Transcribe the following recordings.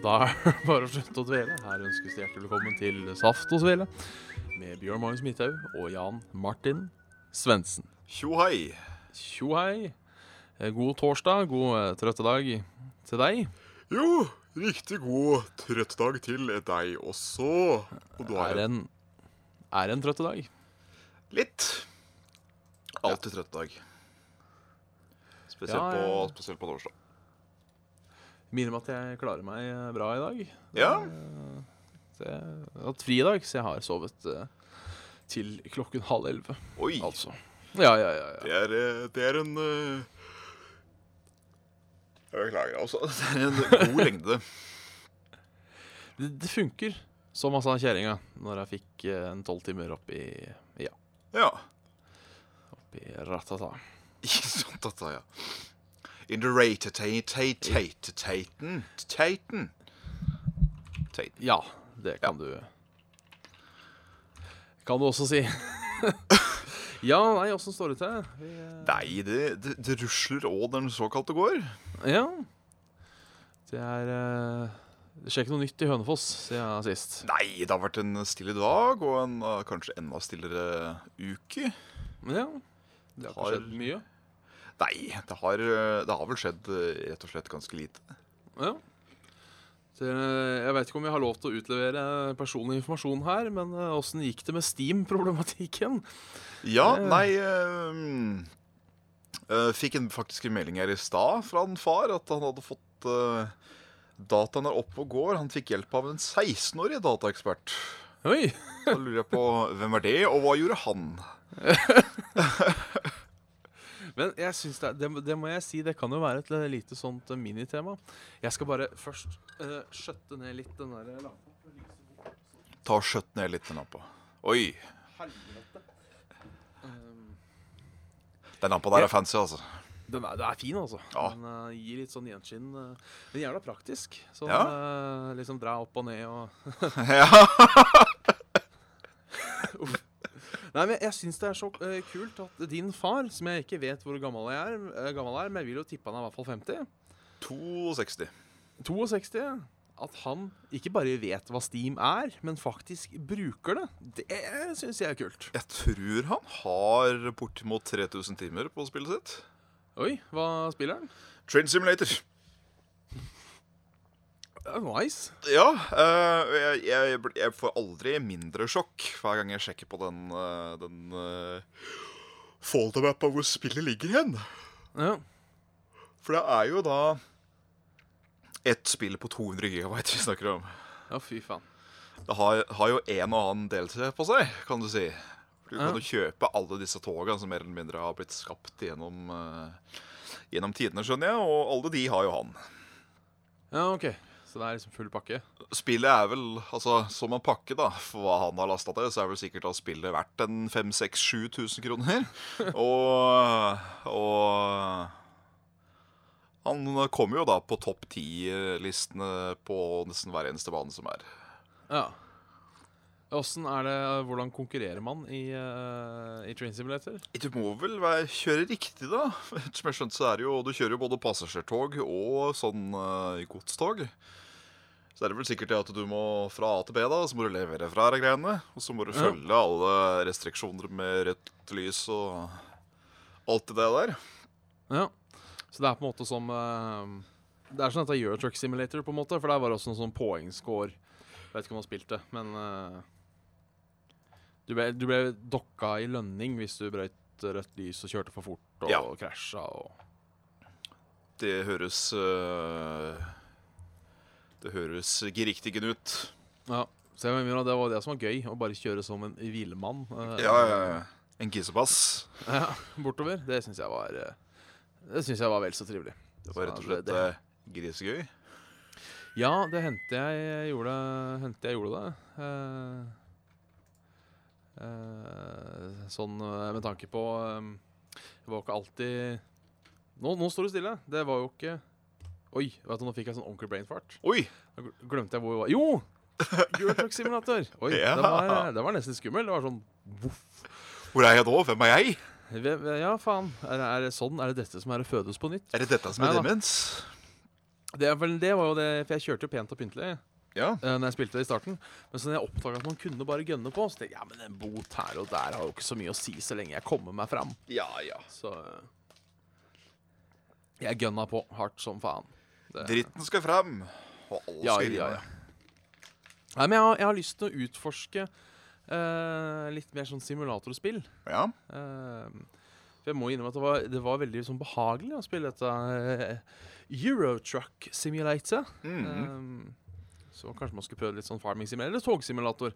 Da er det bare å slutte å dvele. Her ønskes det hjertelig velkommen til Saft og Svele med Bjørn Magnus Midthaug og Jan Martin Svendsen. Tjo hei. Tjo hei. Eh, God torsdag, god eh, trøttedag til deg. Jo, riktig god trøttedag til deg også. Og du har Er en, er en trøttedag. litt. Alltid trøttedag. Spesielt, ja, ja. På, spesielt på torsdag. Minner meg at jeg klarer meg eh, bra i dag. Ja. Det, jeg har hatt dag, så jeg har sovet eh, til klokken halv elleve. Oi. Altså. Ja, ja, ja. ja. Det er, eh, det er en beklager, altså. Det er en god lengde. Det, det funker, som han sa kjerringa, når jeg fikk en tolv timer opp i Ja, Ja. i ratata. I ratata, ja. In the rate Taten. Ja, det kan du Kan du også si. ja, nei, åssen står det til? Vi, eh, Nei, det, det, det rusler òg den såkalte går. ja. Det er eh, Det skjer ikke noe nytt i Hønefoss siden sist. Nei, det har vært en stille dag og en uh, kanskje enda stillere uke. Ja, det har Har- skjedd mye. Nei, det har, det har vel skjedd uh, rett og slett ganske lite. Ja. Det, jeg vet ikke om jeg har lov til å utlevere personlig informasjon her, men eh, åssen gikk det med Steam-problematikken? Ja, Eh. nei uh, Fikk en faktisk en melding her i stad fra en far at han hadde fått uh, Dataen er oppe og går. Han fikk hjelp av en 16-årig dataekspert. Oi! Da lurer jeg på hvem er det, og hva gjorde han? Men jeg synes det, det, det må jeg si, det kan jo være et lite sånt eh, minitema. Jeg skal bare først uh, skjøtte ned litt den der lampa. Ta og skjøtt ned litt den lampa. Oi, Helvete. Um, den lampa der er fancy, altså. den er, den er fin, altså. Ja. Den uh, gir litt sånn gjenskinn. Uh, men jævla praktisk. Sånn Ja. uh, liksom dra opp og ned og ja. Nei, men jeg syns det er så uh, kult at din far, som jeg ikke vet hvor gammel jeg er, uh, gammel er men jeg vil jo tippe han er i hvert fall 50 62. 62 At han ikke bare vet hva Steam er, men faktisk bruker det. Det syns jeg er kult. Jeg tror han har bortimot 3000 timer på spillet sitt. Oi, hva spiller han? Train Simulator. Nice. Ja, eh, jeg, jeg, jeg får aldri mindre sjokk hver gang jeg sjekker på den, uh, den uh, folder-mappa hvor spillet ligger hen. Ja. For det er jo da ett spill på 200 gigabyte vi snakker om. ja, fy faen. Det har, har jo en og annen deltid på seg, kan du si. Du kan jo kjøpe alle disse togene som mer eller mindre har blitt skapt gjennom, uh, gjennom tidene, skjønner jeg, og alle de har jo han. Ja, OK. Så det er liksom full pakke? Spillet er vel, altså som en pakke da, for hva han har lastet til, så er vel sikkert at spillet verdt en 5-6-7 000 kroner. og, og han kommer jo da på topp 10-listene på nesten hver eneste bane som er. Ja. Er det Hvordan konkurrerer man i, uh, i Train Simulator? Du må vel være, kjøre riktig, da. Som jeg skjønte, så er det jo Du kjører jo både passasjertog og sånn uh, godstog. Så er det vel sikkert det at du må fra A til B, da, så må du levere fra de greiene. Og så må du Ja. følge alle restriksjoner med rødt lys og alt det der. Ja. Så det er på en måte som uh, Det er sånn at det er Eurotruck Simulator, på en måte. For der var det også noen sånn poengscore. Vet ikke om han spilte, men eh, du, ble, du ble dokka i lønning hvis du brøyt rødt lys og kjørte for fort og Ja. krasja og Det høres eh, Det høres geriktigen ut. Ja. Så jeg mener det var det som var gøy, å bare kjøre som en hvilemann. eh, Ja, ja, ja. En kissepass. ja, bortover. Det syns jeg var eh, Det syns jeg var vel så trivelig. Det var rett og slett det- eh, grisegøy. Ja, det hendte jeg gjorde, hendte jeg gjorde det. Eh, sånn eh, med tanke på eh, Det var jo ikke alltid nå, nå står det stille. Det var jo ikke Oi, vet du, nå fikk jeg sånn onkel brain fart. Oi! Da glemte jeg hvor vi var. Jo! Euro Truck Simulator. Oi, Ja. det, var, det var nesten skummel. Det var sånn voff. Hvor er jeg nå? Hvem er jeg? Ja, faen. Er, er det sånn? Er det dette som er å fødes på nytt? Er det dette som er Nei demens? Det, det var jo det, for jeg kjørte jo pent og pyntelig Ja. eh, når jeg spilte det i starten. Men så når jeg oppdaga at man kunne bare gønne på, så tenkte jeg ja, men en bot her og der har jo ikke så mye å si så lenge jeg kommer meg fram. Ja, ja. Så eh, jeg gønna på hardt som faen. Det- Dritten skal fram. Og alle Ja, skal ja, ja. Nei, men jeg har, jeg har lyst til å utforske eh, litt mer sånn simulatorspill. ja. Eh, for jeg må innrømme at det var, det var veldig sånn behagelig å spille dette eh, Eurotruck Simulator. Mm. Så kanskje man skulle prøve litt sånn farming simulator eller togsimulator.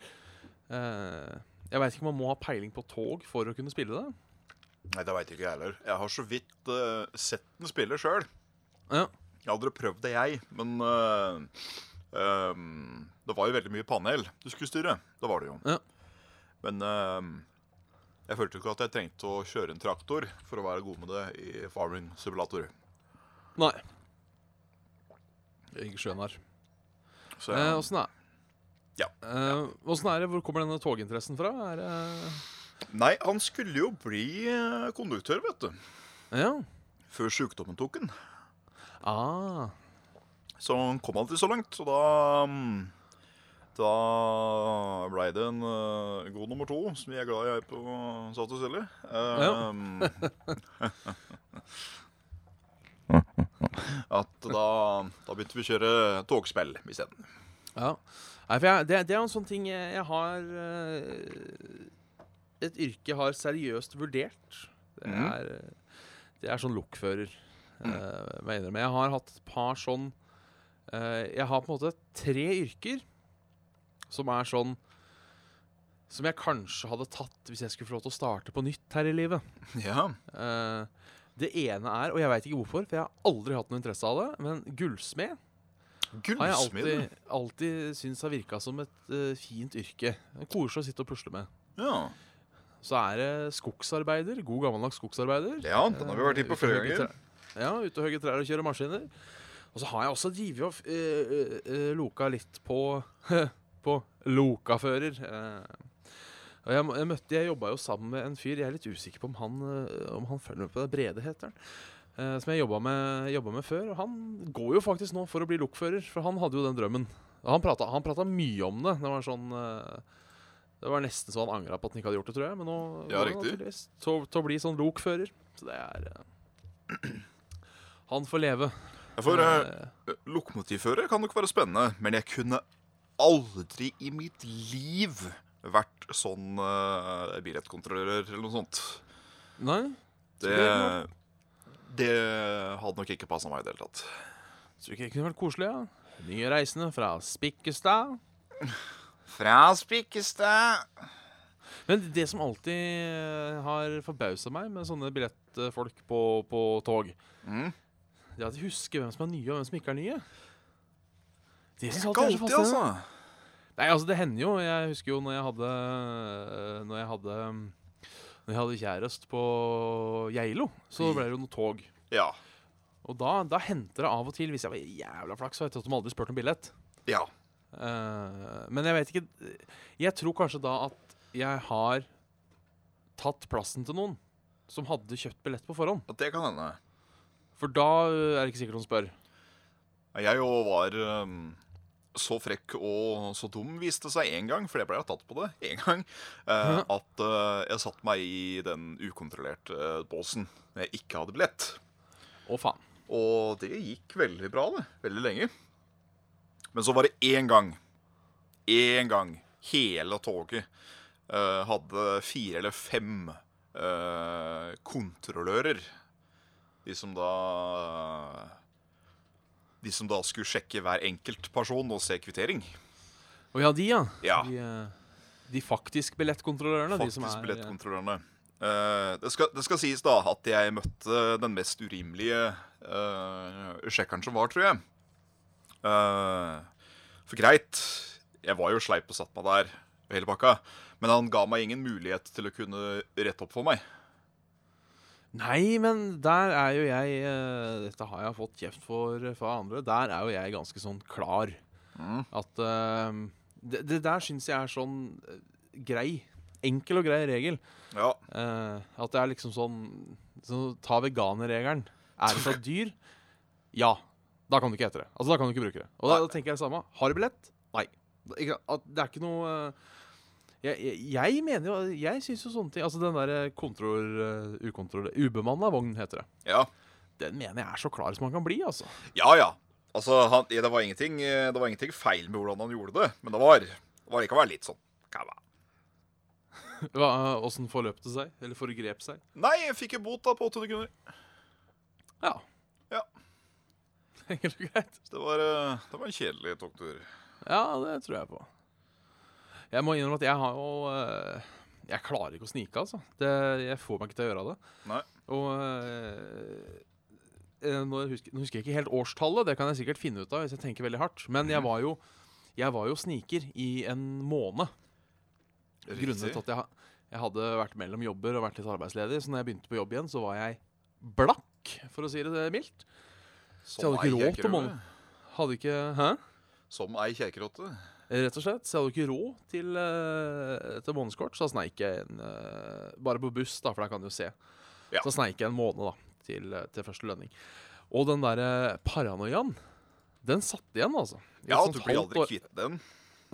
Eh, jeg veit ikke om man må ha peiling på tog for å kunne spille det. Nei, det veit ikke jeg heller. Jeg har så vidt uh, sett den spille sjøl. Ja. Jeg har aldri prøvd det, jeg. Men uh, um, det var jo veldig mye panel du skulle styre. Det var det jo. Ja. Men jeg følte ikke at jeg trengte å kjøre en traktor for å være god med det i farming simulator. Nei. Jeg skjønner. Så Eh, jeg, Åssen er Ja. Eh, er det? Hvor kommer denne toginteressen fra? Er det Nei, han skulle jo bli eh, konduktør, vet du. Ja. Før sykdommen tok han. Ah. Så han kom aldri så langt, og da mm, Da blei det en uh, god nummer to, som vi er glad i her på og Silje. Um, at da, da begynte vi å kjøre togspill isteden. Ja. Nei, for jeg, det, det er en sånn ting jeg, jeg har eh, Et yrke jeg har seriøst vurdert. Det Mhm. er, eh, det er sånn lokfører. Mm. må jeg. Jeg har hatt et par sånn eh, Jeg har på en måte tre yrker som er sånn Som jeg kanskje hadde tatt hvis jeg skulle få lov til å starte på nytt her i livet. Ja. Eh, det ene er, og jeg veit ikke hvorfor, for jeg har aldri hatt noe interesse av det, men gullsmed har jeg alltid, alltid syntes har virka som et uh, fint yrke. Koselig å sitte og pusle med. Ja. Så er det skogsarbeider. God gammeldags skogsarbeider. ja, den har vi vært i på Eh, flere ganger. Ja, ute og hogge trær og kjøre maskiner. Og så har jeg også drevet og uh, uh, loka litt på På lokafører. Eh, og jeg, jeg møtte Jeg jobba jo sammen med en fyr Jeg er litt usikker på om han, eh, om han følger med på det. Brede heter han. Eh, som jeg jobba med, med før. Og han går jo faktisk nå for å bli lokfører, for han hadde jo den drømmen. Og han prata, han prata mye om det. Det var sånn eh, Det var nesten så han angra på at han ikke hadde gjort det, tror jeg. Men nå Ja, til, å bli sånn lokfører. Så det er eh, Han får leve. For uh, Eh, lokomotivfører kan nok være spennende, men jeg kunne aldri i mitt liv vært sånn uh, billettkontrollør eller noe sånt. nei? Så Det, det hadde nok ikke passa meg i det hele tatt. Tror ikke det kunne vært koselig? ja? Nye reisende fra Spikkestad. Fra Spikkestad. Men det som alltid eh, har forbausa meg med sånne billettfolk på, på tog, Mm. det er at de husker hvem som er nye, og hvem som ikke er nye. Det alltid er så alltid, altså. Nei, altså Det hender jo. Jeg husker jo når jeg hadde Når jeg hadde Når jeg hadde kjærest på Geilo, så ble det jo noe tog. Ja. Og da, da hendte det av og til, hvis jeg var jævla flaks, så at de aldri spurte om billett. Ja. Uh, men jeg vet ikke Jeg tror kanskje da at jeg har tatt plassen til noen som hadde kjøpt billett på forhånd. Det kan hende. For da eh, er det ikke sikkert noen spør. Jeg jo var um, så frekk og så dum, viste det seg én gang, for det ble jeg tatt på det én gang, eh, at eh, jeg satte meg i den ukontrollerte eh, båsen når jeg ikke hadde billett. Å, faen. Og det gikk veldig bra, det. Veldig lenge. Men så var det én gang, én gang, hele toget eh, hadde fire eller fem eh, kontrollører. De som da De som da skulle sjekke hver enkelt person og se kvittering. Å ja, de, ja. Ja. De, eh, de faktisk billettkontrollørene. de som Faktisk er, billettkontrollørene. Uh, det, skal, det skal sies da at jeg møtte den mest urimelige uh, sjekkeren som var, tror jeg. Uh, for greit, jeg var jo sleip og satt meg der, hele pakka. Men han ga meg ingen mulighet til å kunne rette opp for meg. Nei, men der er jo jeg uh, Dette har jeg fått kjeft for fra andre. Der er jo jeg ganske sånn klar. Mm. At uh, det, det der syns jeg er sånn uh, grei. Enkel og grei regel. Ja, at det er liksom sånn så Ta veganerregelen. Er det fra dyr? Ja. Da kan du ikke ete det. Altså Da kan du ikke bruke det. Og da, da tenker jeg det samme. Har du billett? Nei. Det, er ikke noe jeg, jeg, jeg mener jo Jeg syns jo sånne ting Altså den der kontroll... Uh, ukontroll... Ubemanna vogn, heter det. ja. Den mener jeg er så klar som man kan bli, altså. Ja, ja. Altså, han, det, var ingenting, det var ingenting feil med hvordan han gjorde det, men det var, det var likevel litt sånn Kava. Hva, Åssen forløp det seg? Eller foregrep seg? Nei, jeg fikk en bot da på 800 kroner. Ja. Ja. Enkelt og greit. Det var, eh, det var en kjedelig togtur. Ja, det tror jeg på. Jeg må innrømme at jeg har jo eh, Jeg klarer ikke å snike, altså. Det, jeg får meg ikke til å gjøre det. Nei. Og eh, eh, nå, husker, nå husker jeg ikke helt årstallet, det kan jeg sikkert finne ut av hvis jeg tenker veldig hardt. Men jeg var jo, jeg var jo sniker i en måned. Grunnet til at jeg, jeg hadde vært mellom jobber og vært litt arbeidsledig. Så når jeg begynte på jobb igjen, så var jeg blakk, for å si det mildt. Så jeg hadde ikke råd til kjerkerøve. måned. Hadde ikke Hæ? Som ei kjerkerotte. Rett og slett. Så jeg hadde ikke råd til, uh, til månedskort, så da sneik jeg en eh, Bare på buss, da, for der kan du se. Ja. Så sneik jeg en måned da, til, eh, til første lønning. Og den derre paranoiaen, den satt igjen, altså. I Ja, du blir aldri kvitt den.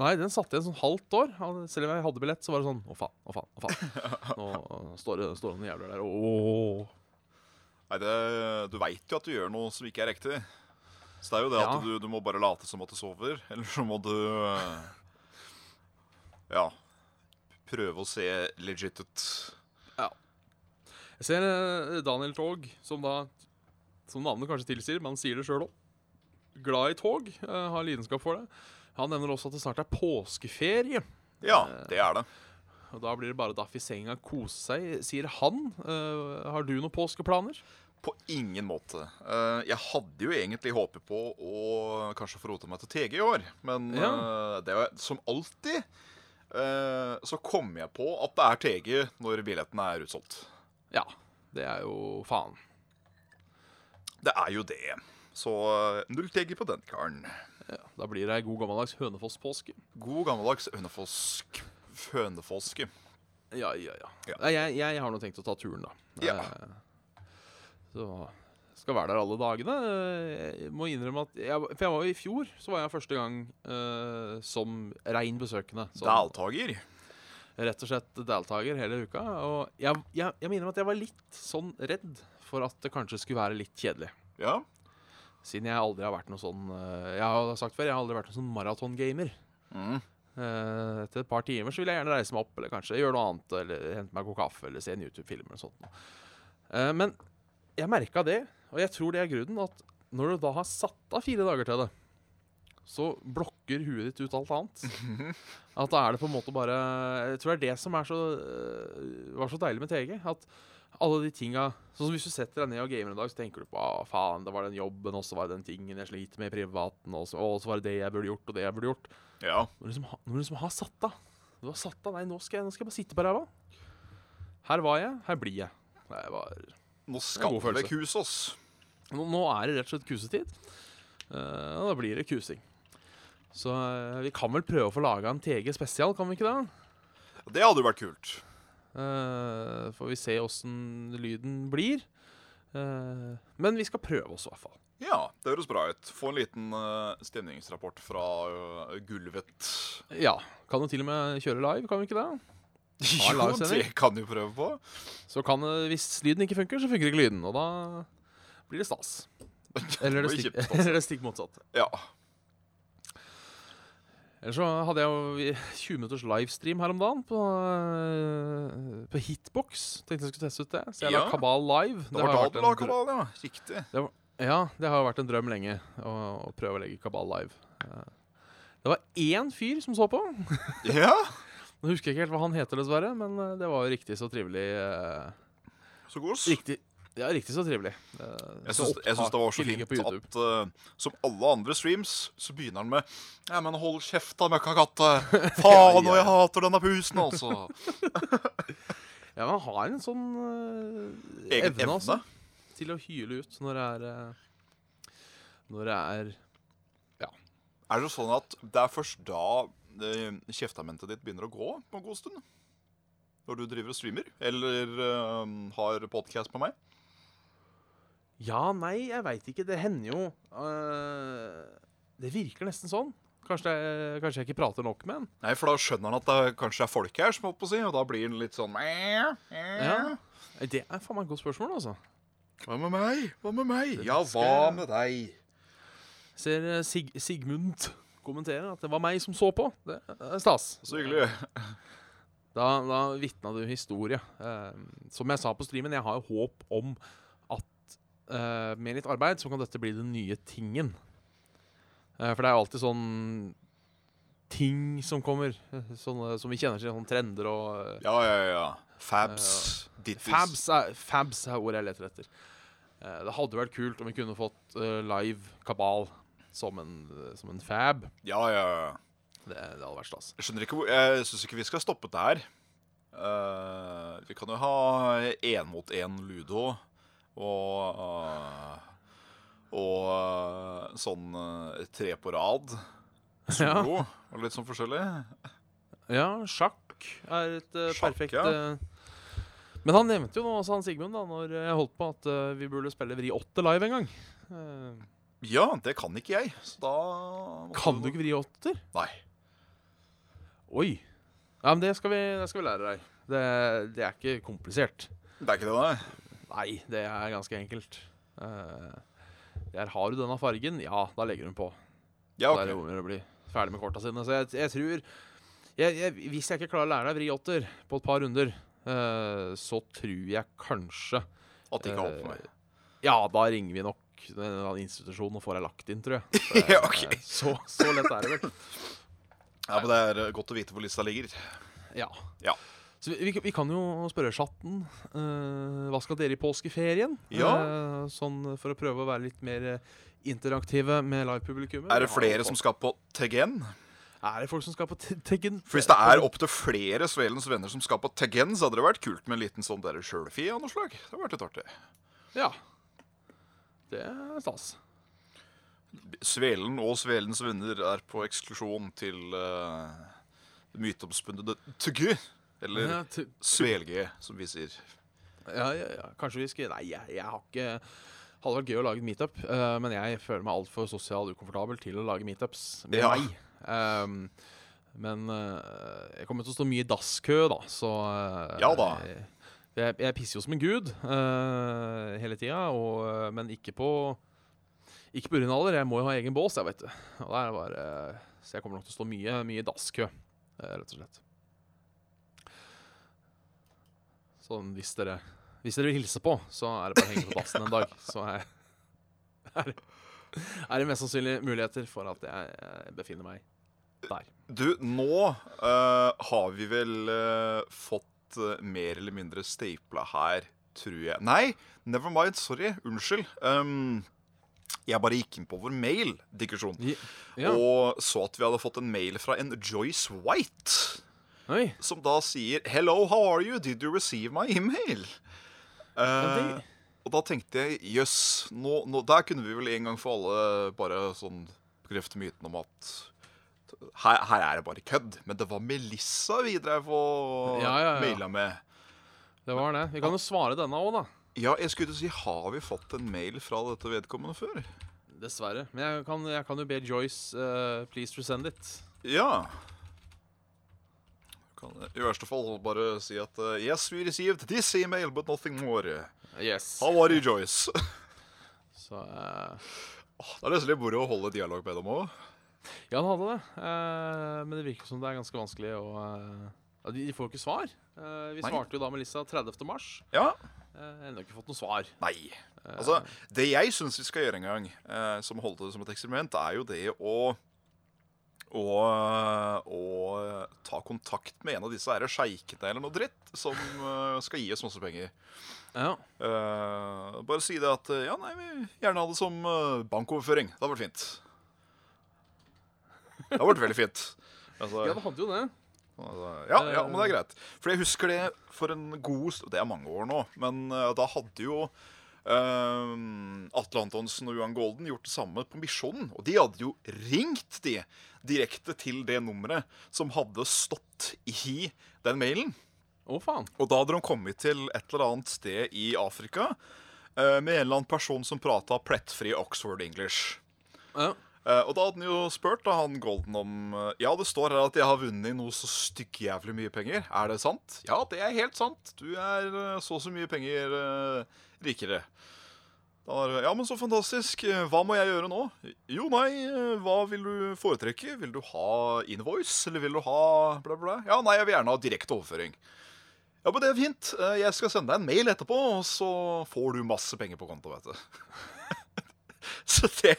Nei, den satt igjen sånn halvt år. Selv om jeg hadde billett, så var det sånn Å, faen, å, faen. å faen Nå eh, står det står det noen jævler der. Ååå. Nei, det, Du veit jo at du gjør noe som ikke er riktig. Så det er jo det Ja. at du, du må bare late som at du sover. Eller så må du eh, Ja. Prøve å se legit ut. Ja. Jeg ser eh, Daniel Tog, som da Som navnet kanskje tilsier, men han sier det sjøl òg. Glad i tog. eh, har lidenskap for det. Han nevner også at det snart er påskeferie. Ja, det er det. Og Da blir det bare daff i senga, kose seg, sier han. Har du noen påskeplaner? På ingen måte. Eh, jeg hadde jo egentlig håpet på å kanskje få rota meg til TG i år, men Ja. eh, det var som alltid eh, så kom jeg på at det er TG når billettene er utsolgt. Ja. Det er jo faen. Det er jo det. Så null TG på den karen. Ja, da blir det ei god gammeldags Hønefoss-påske. God gammeldags hønefosk. Hønefoske. Ja, ja, ja. Ja. Jeg, jeg har nå tenkt å ta turen, da. Ja. Eh, så skal være der alle dagene. Jeg må innrømme at jeg, For jeg var jo i fjor, så var jeg første gang uh, som rein besøkende. Deltaker. Rett og slett deltaker hele uka. Og jeg, jeg, jeg må innrømme at jeg var litt sånn redd for at det kanskje skulle være litt kjedelig. Ja. Siden jeg aldri har vært noe sånn eh, Jeg har sagt før, jeg har aldri vært noen sånn maratongamer. Mm. Eh, etter et par timer så vil jeg gjerne reise meg opp, eller kanskje gjøre noe annet. Eller hente meg en kopp kaffe, eller se en YouTube-film eller sånt. Eh, men jeg merka det, og jeg tror det er grunnen, at når du da har satt av fire dager til det, så blokker huet ditt ut alt annet. At da er det på en måte bare Jeg tror det er det som er så, eh, var så deilig med TG. At alle de tinga Sånn som hvis du setter deg ned og gamer en dag, så tenker du på ah, faen, det var den jobben, og så var det den tingen jeg sliter med i privaten, og så, og så var det det jeg burde gjort, og det jeg burde gjort. ja. Når du liksom, når du liksom har satt av Du har satt av Nei, nå skal jeg, nå skal jeg bare sitte på ræva. Her var jeg, her blir jeg. Jeg var, Nå skal vi kuse oss. nå, nå er det rett og slett kusetid. Uh, og da blir det kusing. Så uh, vi kan vel prøve å få laga en TG spesial, kan vi ikke det? Det hadde jo vært kult. Uh, får vi se åssen lyden blir. Uh, men vi skal prøve oss, i hvert fall. Ja, det høres bra ut. Få en liten uh, stemningsrapport fra uh, gulvet. Ja. Kan jo til og med kjøre live, kan vi ikke det? Jo, det kan du prøve på. Så kan hvis lyden ikke funker, så funker ikke lyden. Og da blir det stas. Eller det var stikk, eller det stikk motsatt. Ja. Ellers så hadde jeg jo 20 minutters livestream her om dagen på, øh, på Hitbox. Tenkte jeg skulle teste ut det. Så jeg Ja. la Kabal live. Det var da du en la kabal, ja. Riktig. Ja, det har jo vært en drøm lenge å, å prøve å legge Kabal live. Eh, Det var én fyr som så på. Ja, Nå husker jeg ikke helt hva han heter, dessverre, men eh, det var jo riktig så trivelig. eh, så god. Riktig, Ja, riktig så trivelig. Eh, Jeg syns, det var så fint at uh, som alle andre streams, så begynner han med Ja, men hold kjeft da, møkkakatte! Faen, og jeg hater denne pusen, altså! Ja, men han har en sånn uh, Egen evne, altså, til å hyle ut når det er uh, Når det er Er det sånn at det er først da kjeftamentet ditt begynner å gå på en god stund? Når du driver og streamer? Eller uh, har podkast med meg? Ja, nei, jeg veit ikke. Det hender jo uh, Det virker nesten sånn. Kanskje, det, kanskje jeg ikke prater nok med han. Nei, for da skjønner han at det kanskje er folk her, som holdt på å si, og da blir han litt sånn Ja. Det er faen meg et godt spørsmål, altså. Hva med meg? Hva med meg? Ja, hva med deg? Ser eh, Sig Sigmund kommentere at det var meg som så på. Det er stas. Så hyggelig. Da, da vitna du historie. Eh, som jeg sa på streamen, jeg har jo håp om at eh, med litt arbeid så kan dette bli den nye tingen. Eh, for det er jo alltid sånn ting som kommer, eh, sånne, som vi kjenner til, sånne trender og eh, Ja, ja, ja. Fabs. Dittis. Fabs er, fabs er ordet jeg leter etter. Eh, det hadde vært kult om vi kunne fått eh, live kabal som en, som en fab. Ja, ja, ja. Det, det hadde vært stas. Jeg skjønner ikke hvor Jeg syns ikke vi skal stoppe det her. Uh, vi kan jo ha én mot én ludo og uh, Og uh, sånn tre på rad. Solo og litt sånn forskjellig. Ja, sjakk er et Sjakk, perfekt ja. Men han nevnte jo nå, også han Sigmund, da når jeg holdt på, at vi burde spille Vri 8 live en gang. Eh, Ja, det kan ikke jeg. Så da kan du ikke Vri 8-er? Nei. Oi. Ja, men det skal vi, det skal vi lære deg. Det, det er ikke komplisert. Det er ikke det, nei. Nei, det er ganske enkelt. Eh, der har du denne fargen, ja, da legger hun på. Ja, Da er det ok. om å bli ferdig med korta sine. Så jeg, jeg tror jeg, jeg, Hvis jeg ikke klarer å lære deg vri åtter på et par runder, eh, så tror jeg kanskje At det ikke holder for meg. eh, Ja, da ringer vi nok den eller annen institusjon og får deg lagt inn, tror jeg. Så, Ja, ok. eh, så, så lett er det vel. Ja, men Det er eh, godt å vite hvor lista ligger. Ja. Ja. Så vi, vi, kan jo spørre chatten. Uh, hva skal dere i påskeferien? Ja. Uh, sånn for å prøve å være litt mer interaktive med livepublikummet. Er det flere som skal på Tegen? Er det folk som skal på Te- Teggen? For Hvis det er opptil flere Svelens venner som skal på Teggen, så hadde det vært kult med en liten sånn der sjølfi av noe slag. Det hadde vært litt artig. Ja. Det er stas. Svelen og Svelens venner er på eksklusjon til uh, det myteomspunne Tugge. Eller Ja, Svelge, som vi sier. ja, ja, ja. Kanskje vi skal Nei, jeg, jeg har ikke Hadde vært gøy å lage meetup, uh, men jeg føler meg altfor sosial ukomfortabel til å lage meetups med Ja. meg. Um, men uh, jeg kommer til å stå mye i dasskø, da, så uh, Ja da. Jeg, jeg pisser jo som en gud uh, hele tida, og, eh, men ikke på Ikke på urinaler. Jeg må jo ha egen bås, jeg, vet du. Bare, så jeg kommer nok til å stå mye, i dasskø, eh, rett og slett. Sånn hvis dere Hvis dere vil hilse på, så er det bare å henge på dassen en dag. Så er, er, er det mest sannsynlig muligheter for at jeg eh, befinner meg der. Du, nå har vi vel fått eh, mer eller mindre stapla her, tror jeg. Nei, never mind. Sorry. Unnskyld. Um, jeg bare gikk inn på vår mail-digresjon Ja. og så at vi hadde fått en mail fra en Joyce White. Oi. Som da sier 'Hello, how are you? Did you receive my email?' Uh, og da tenkte jeg jøss, nå, der kunne vi vel en gang for alle bare sånn bekrefte myten om at her, her er det bare kødd. Men det var Melissa vi drev og Ja, ja, ja. maila med. det var det. Vi kan jo svare denne òg, da. Ja, jeg skulle si, har vi fått en mail fra dette vedkommende før? Dessverre. Men jeg kan, jeg kan jo be Joyce uh, please resend it. Ja. Kan i verste fall bare si at uh, Yes, we received this email, but nothing more. Yes. How are you, Joyce? Så uh... det er nesten litt moro å holde dialog med dem òg. Ja, han hadde det. Eh, men det virker som det er ganske vanskelig å ja, de, de får jo ikke svar. Eh, vi Nei. svarte jo da Melissa 30. mars. Ja. Uh, Ennå ikke fått noe svar. Nei. Altså, det jeg syns vi skal gjøre en gang, eh, som holdt det som et eksperiment, er jo det å og, og ta kontakt med en av disse sjeikene eller noe dritt som skal gi oss masse penger. Ja. Uh, bare si det at ja, nei, vi gjerne ha det som bankoverføring. Det hadde vært fint. Det hadde vært veldig fint. Altså, ja, det hadde jo det. Altså, ja, ja, men det er greit. For jeg husker det for en god stund Det er mange år nå, men uh, da hadde jo eh, Atle Antonsen og Johan Golden gjort det samme på Misjonen. Og de hadde jo ringt de direkte til det nummeret som hadde stått i den mailen. Å, faen. Og da hadde de kommet til et eller annet sted i Afrika uh, med en eller annen person som prata plettfri Oxford English. Ja. Eh, og da hadde han jo spurt da, han Golden om eh, Ja, det står her at jeg har vunnet noe så styggjævlig mye penger. Er det sant? Ja, det er helt sant. Du er eh, så og så mye penger eh, rikere. Da ja, men så fantastisk. Eh, Hva må jeg gjøre nå? Jo, nei, eh, hva vil du foretrekke? Vil du ha invoice, eller vil du ha bla, bla? Ja, nei, jeg vil gjerne ha direkte overføring. Ja, men det er fint. Eh, Jeg skal sende deg en mail etterpå, og så får du masse penger på konto, vet du. så det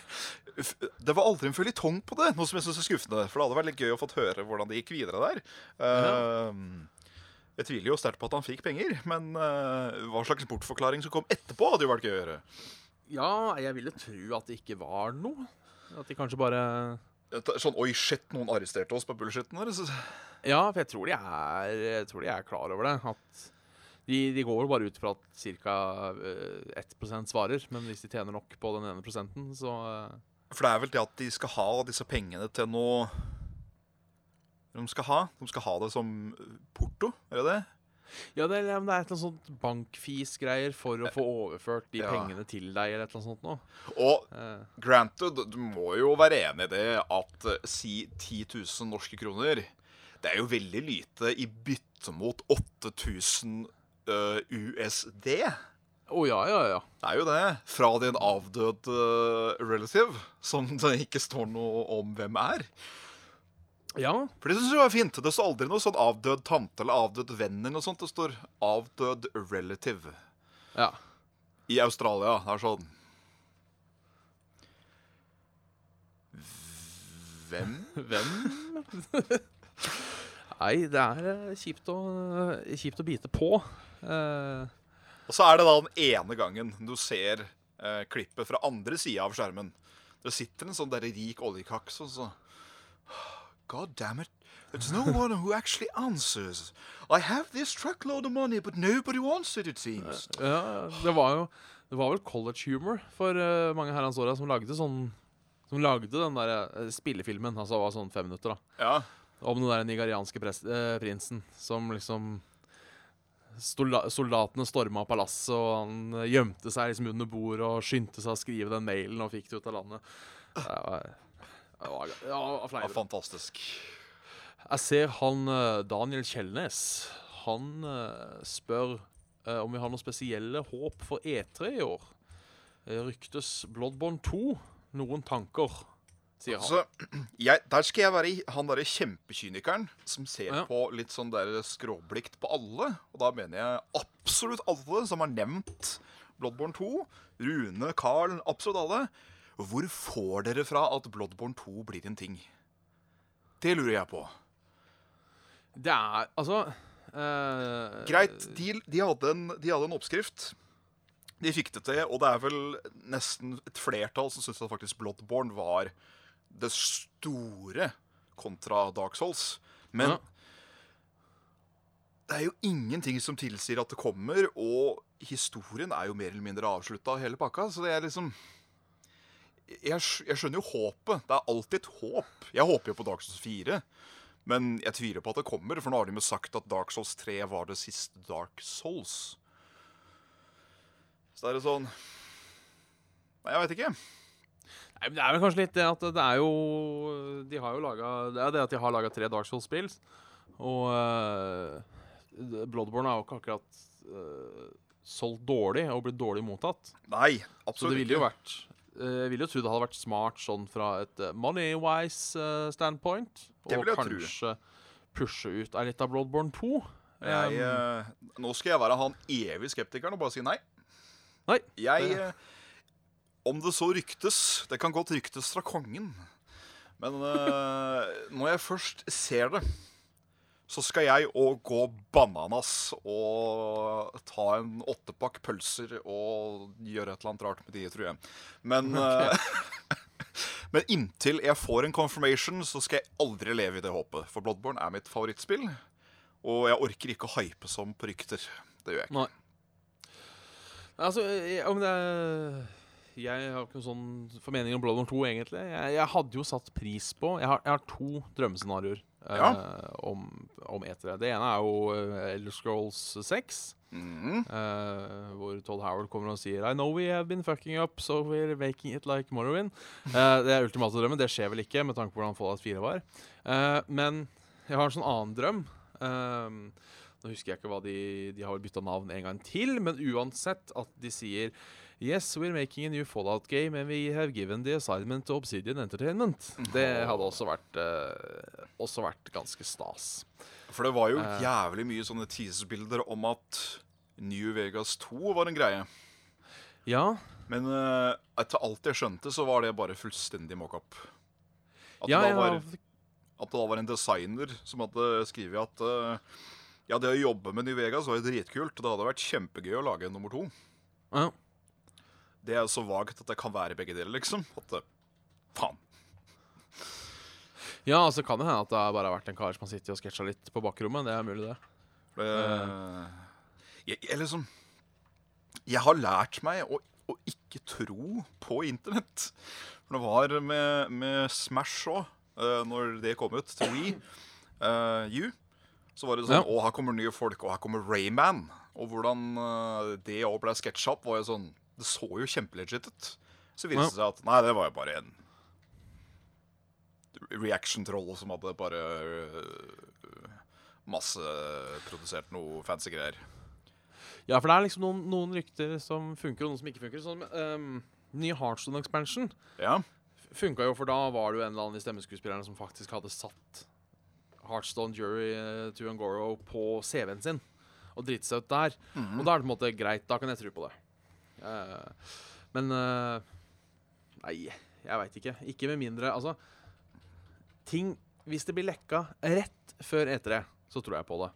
Det var aldri en føljetong på det, noe som jeg syns er skuffende. For det hadde vært litt gøy å fått høre hvordan det gikk videre der. Ja. Jeg tviler jo sterkt på at han fikk penger, men eh, hva slags bortforklaring som kom etterpå, hadde jo vært gøy å høre. ja, jeg ville tro at det ikke var noe. At de kanskje bare Sånn oi, shit, noen arresterte oss på bullshitten der. Ja, for jeg tror de er, jeg tror de er klar over det. At de, de går bare ut fra at ca. 1% svarer. Men hvis de tjener nok på den ene prosenten, så eh, For det er vel det at de skal ha disse pengene til noe De skal ha De skal ha det som porto, er det det? Ja, det, er- det er et eller annet sånt bankfis-greier for å få overført de Ja. pengene til deg, eller et eller annet sånt noe. Og Eh, granted, du må jo være enig i det at eh, si 10 000 norske kroner Det er jo veldig lite i bytte mot 8000 uh, USD. Å ja, ja, ja. Det er jo det. Fra din avdød eh, relative, som det ikke står noe om hvem er. Ja, For det synes jeg var fint. Det står aldri noe sånn avdød tante eller avdød venn eller noe sånt. Det står avdød relative. ja. I Australia. Det er sånn Hvem? Hvem? Nei, det er eh, kjipt å, kjipt å bite på. Eh, Og så er det da den ene gangen du ser eh, klippet fra andre sida av skjermen. Det sitter en sånn der rik oljekaks og så God damn it. There's no one who actually answers. I have this truckload of money, but nobody wants it, it seems. ja, det var jo Det var vel college humor for uh, mange herrens åra som lagde sånn Som lagde den der eh, spillefilmen. Altså det var sånn fem minutter, da. Ja. Om den der nigerianske pres uh, prinsen som liksom soldatene storma palasset, og han eh, gjemte seg liksom under bordet og skyndte seg å skrive den mailen og fikk det ut av landet. Det var, det var, det var fleip. fantastisk. Jeg ser han eh, Daniel Kjellnes. Han eh, spør om vi har noe spesielle håp for E3 i år. Ryktes Bloodborne 2. Noen tanker, sier han. Altså, jeg, der skal jeg være i han derre kjempekynikeren som ser Ja. på litt sånn der skråblikt på alle. Og da mener jeg absolutt alle som har nevnt Bloodborne 2. Rune, Carl, absolutt alle. Hvor får dere fra at Bloodborne 2 blir en ting? Det lurer jeg på. Det er altså eh, Greit, de, de, hadde en, de hadde en oppskrift. De fikk det til, og det er vel nesten et flertall som syns at faktisk Bloodborne var det store kontra Dark Souls. Men Ja. det er jo ingenting som tilsier at det kommer, og historien er jo mer eller mindre avslutta, hele pakka. Så det er liksom jeg, jeg skjønner jo håpet. Det er alltid et håp. Jeg håper jo på Dark Souls 4. Men jeg tviler på at det kommer, for nå har de jo sagt at Dark Souls 3 var det siste Dark Souls. Så det er det sånn Nei, jeg veit ikke. Nei, men Det er vel kanskje litt det at det er jo De har jo laga Det er det at de har laga tre Dark Souls-spill. Og uh, Bloodborne har jo ikke akkurat uh, solgt dårlig og blitt dårlig mottatt. Nei, absolutt Så det ville jo vært eh, Jeg ville jo tro det hadde vært smart sånn fra et money-wise standpoint. Og vil jeg tro. kanskje pushe ut ei lita Bloodborne 2. Jeg, Um, nå skal jeg være han evig skeptikeren og bare si nei. Nei, Jeg det- Om det så ryktes Det kan godt ryktes fra kongen. Men uh, når jeg først ser det, så skal jeg òg gå bananas og ta en åttepakk pølser og gjøre et eller annet rart med de, tror jeg. Men, eh, men inntil jeg får en confirmation, så skal jeg aldri leve i det håpet. For Bloodborne er mitt favorittspill, og jeg orker ikke å hype som på rykter. Det gjør jeg ikke. Nei. Altså, om det er Jeg har ikke noen sånn formening om Bloodborne 2, egentlig. Jeg, jeg hadde jo satt pris på Jeg har, jeg har to drømmescenarioer eh, Ja. om, om etere. Det ene er jo uh, Elder Scrolls 6. Mm. eh, hvor Todd Howard kommer og sier I know we have been fucking up, so we're making it like Morrowind. Eh, det er ultimate drømmen. Det skjer vel ikke, med tanke på hvordan Fallout 4 var. Eh, men jeg har en sånn annen drøm. Eh, nå husker jeg ikke hva de De har bytta navn en gang til, men uansett at de sier Yes, we're making a new Fallout game, and we have given the assignment to Obsidian Entertainment. Det hadde også vært, eh, også vært ganske stas. For det var jo Eh. jævlig mye sånne teaserbilder om at New Vegas 2 var en greie. Ja, Men eh, etter alt jeg skjønte, så var det bare fullstendig mockup. At, ja, det var, at det da var en designer som hadde skrevet at eh, ja, det å jobbe med New Vegas var jo dritkult, og det hadde vært kjempegøy å lage en nummer to. ja. Det er jo så vagt at det kan være begge deler, liksom. At det, faen. Ja, altså kan det hende at det bare har vært en kar som har sittet og sketsja litt på bakrommet. Det er mulig, det. Det, jeg, jeg liksom Jeg har lært meg å, å ikke tro på internett. For det var med, med Smash òg, når det kom ut til Wii uh, You, Så var det sånn Ja. Å, her kommer nye folk, og her kommer Rayman. Og hvordan eh, det òg ble sketsja opp, var jo sånn Det så jo kjempelegit ut. Så viste det seg at nei, det var jo bare en reaction-troll som hadde bare øh, masseprodusert noe fancy greier. Ja, for det er liksom noen, noen rykter som funker, og noen som ikke funker. Sånn, um, Ny Heartstone Expansion Ja. funka jo, for da var det jo en eller annen i stemmeskuespillerne som faktisk hadde satt Heartstone Jury eh, to Angoro på CV-en sin og driti seg ut der. Og da er det på en måte greit. Da kan jeg tro på det. Eh, men uh, Nei, jeg veit ikke. Ikke med mindre Altså, ting Hvis det blir lekka rett før E3, så tror jeg på det.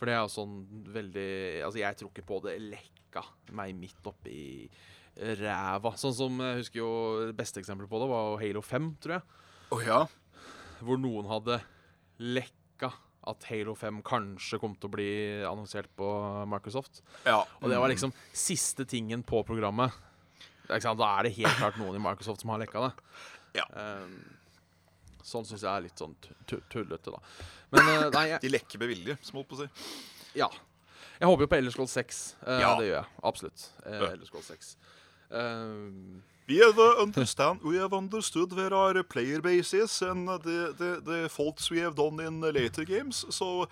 For det er jo sånn veldig Altså, jeg tror ikke på det lekka meg midt oppi ræva. Sånn som jeg husker jo beste eksempelet på det var Halo 5, tror jeg. Oh, ja? Hvor noen hadde lekka at Halo 5 kanskje kom til å bli annonsert på Microsoft. ja. Og det var liksom siste tingen på programmet. Da er det helt klart noen i Microsoft som har lekka det. Ja. Um, sånn syns jeg er litt sånn tu- tu- tullete, da. Men eh, nei, jeg, De lekker med vilje, som holdt på å si. ja. Jeg håper jo på Elder 6. Uh, Ja. Det gjør jeg. Absolutt. Uh, Ja. 6. Ehm, We have uh, understand, we have understood where are player bases and the, the, the faults we have done in later games. So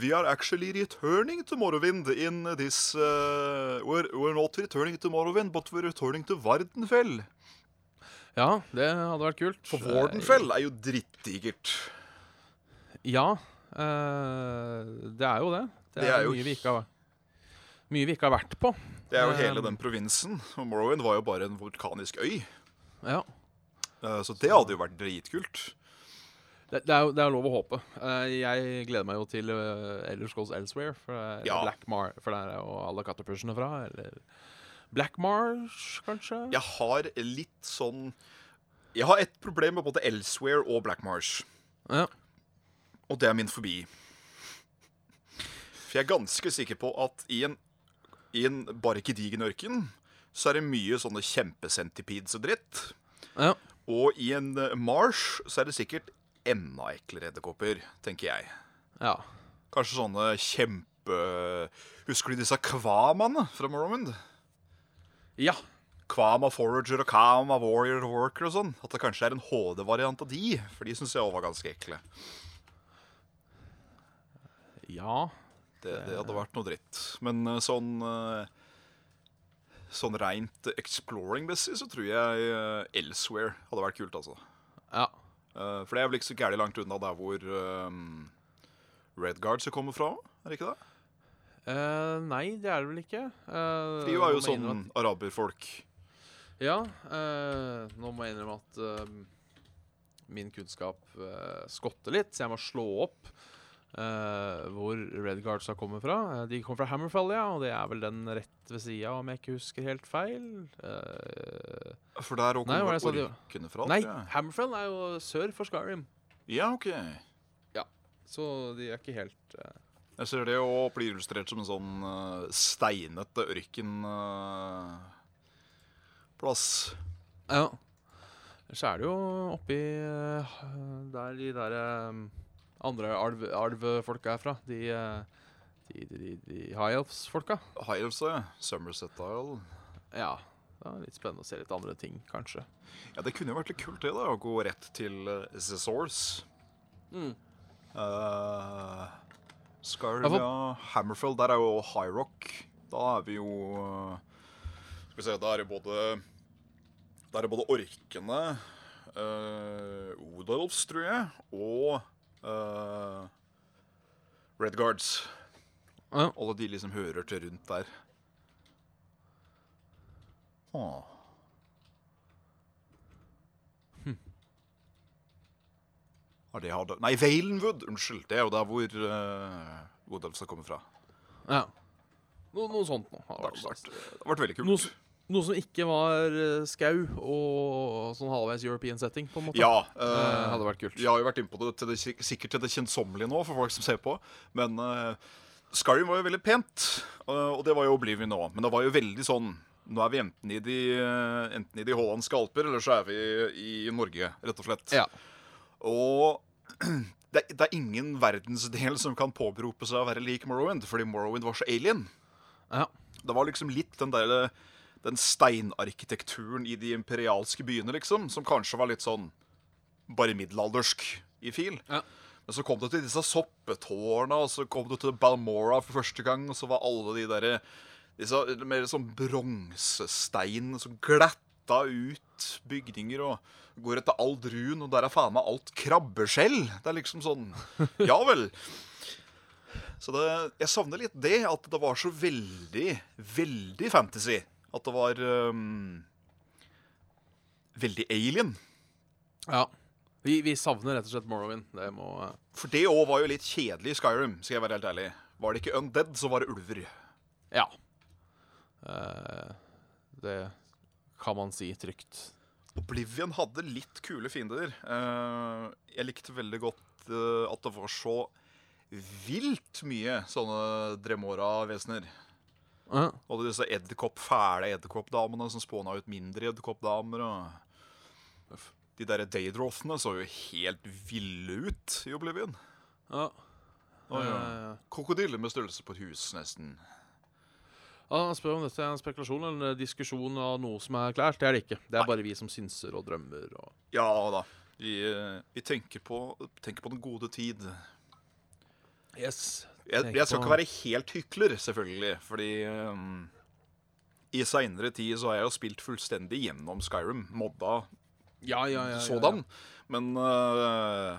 we are actually returning to Morrowind in this uh, we're, we're not returning to Morrowind, but we're returning to Vardenfell. ja, det hadde vært kult. For Vardenfell er jo dritdigert. Eh, ja. uh, det er jo det. Det, Det er, er jo- mye, vi ikke har, mye vi ikke har vært på. Det er jo hele den provinsen. Og Morrowind var jo bare en vulkanisk øy. Ja. Uh, Så det hadde jo vært dritkult. Det, det, er jo, det er lov å håpe. Eh, jeg gleder meg jo til uh, Elder Scrolls Elsewhere. For, det er Ja. Black Mar for der er jo alle kattepushene fra. Eller Black Marsh, kanskje? Jeg har litt sånn Jeg har et problem med både Elsewhere og Black Marsh. Ja. Og det er min fobi. For jeg er ganske sikker på at i en, i en bare gedigen ørken så er det mye sånne kjempecentipedes og dritt. ja. Og i en eh, marsh så er det sikkert enda eklere edderkopper, tenker jeg. ja. Kanskje sånne kjempe Husker du disse kvamaene fra Morrowind? Ja. Kvama Forager og Kama Warrior Worker og sånn. At det kanskje er en HD-variant av de, for de syns jeg òg var ganske ekle. Ja. Det, det hadde vært noe dritt. Men eh, sånn eh, Sånn rent exploring-messig så tror jeg eh, Elsewhere hadde vært kult, altså. Ja. For det er vel ikke så gærent langt unna der hvor um, Red Guards kommer fra, er det ikke det? Uh, nei, det er det vel ikke. Uh, De var jo sånn araberfolk. Ja. Uh, nå må jeg innrømme at min kunnskap skotter litt, så jeg må slå opp eh, hvor Red Guards har kommet fra. Eh, de kommer fra Hammerfall, ja, og det er vel den rett ved sida, om jeg ikke husker helt feil. Uh, For der kommer er orkene fra. nei. Hammerfell er jo sør for Skyrim, Ja, ok. Ja, så de er ikke helt Jeg ser det jo blir illustrert som en sånn uh, steinete ørkenplass. Ja. Ellers er det jo oppi der de der eh, andre alv- alvfolka er fra. De, eh, de, de, de, de high elves-folka. High Elves, ja. Somerset Isle. Ja. Det er litt spennende å se litt andre ting, kanskje. Ja, det kunne jo vært litt kult, det, da. Å gå rett til The Source. Mm. Uh, Scarv, Ja. Hammerfell, der er jo High Rock. Da er vi jo Skal vi se, da er det både Da er det både orkene, uh, Odolfs, tror jeg, og uh, Red Guards. Ja. Alle de liksom hører til rundt der. Åh. Har de hadde... Nei, Valenwood! Unnskyld. Det er jo der hvor uh, Odolfs kommer fra. ja. No, noe sånt noe. Det har vært det har vært veldig kult. Noe, noe som ikke var eh, skau og sånn halvveis European setting, på en måte. Ja, uh, eh, hadde vært kult. Jeg har jo vært inne på det, til det sik- sikkert til det kjedsommelige nå, for folk som ser på. Men uh, Skyrim var jo veldig pent, eh, og det var jo Oblivion nå. Men det var jo veldig sånn Nå er vi enten i de, eh, enten i de hollandske alper, eller så er vi i Norge, rett og slett. Ja. Og det, det er ingen verdensdel som kan påberope seg å være lik Morrowind, fordi Morrowind var så alien. Ja. Det var liksom litt den der Den steinarkitekturen i de imperialske byene, liksom, som kanskje var litt sånn bare middelaldersk i fil. Ja. Men så kom du til disse soppetårna, og så kom du til Balmora for første gang, og så var alle de derre disse mer sånn bronsestein som glatta ut bygninger og går etter all drun, og der er faen meg alt krabbeskjell. Det er liksom sånn Ja vel. Så det, jeg savner litt det, at det var så veldig, veldig fantasy. At det var um, veldig alien. ja. Vi, vi savner rett og slett Morrowind. Det må uh... For det òg var jo litt kjedelig i Skyrim, skal jeg være helt ærlig. Var det ikke Undead, så var det ulver. Ja. Uh, det kan man si trygt. Oblivion hadde litt kule fiender. Uh, jeg likte veldig godt at det var så vilt mye sånne Dremora-vesener. Ja. Og disse edderkopp, fæle edderkoppdamene som spåna ut mindre edderkoppdamer. Og de der Daydrothene så jo helt ville ut i Oblivion. Ja. Å, ja. Eh, Krokodiller med størrelse på et hus, nesten. ja, han spør om dette er en spekulasjon eller en diskusjon av noe som er klart. Det er det ikke. Det er bare vi som synser og drømmer. Og... Ja da. Vi, eh, vi tenker, på, tenker på den gode tid. Yes. Jeg, jeg skal ikke være helt hykler, selvfølgelig, fordi um, i seinere tid så har jeg jo spilt fullstendig gjennom Skyrim, modda Ja, ja, ja. sådan. Men uh,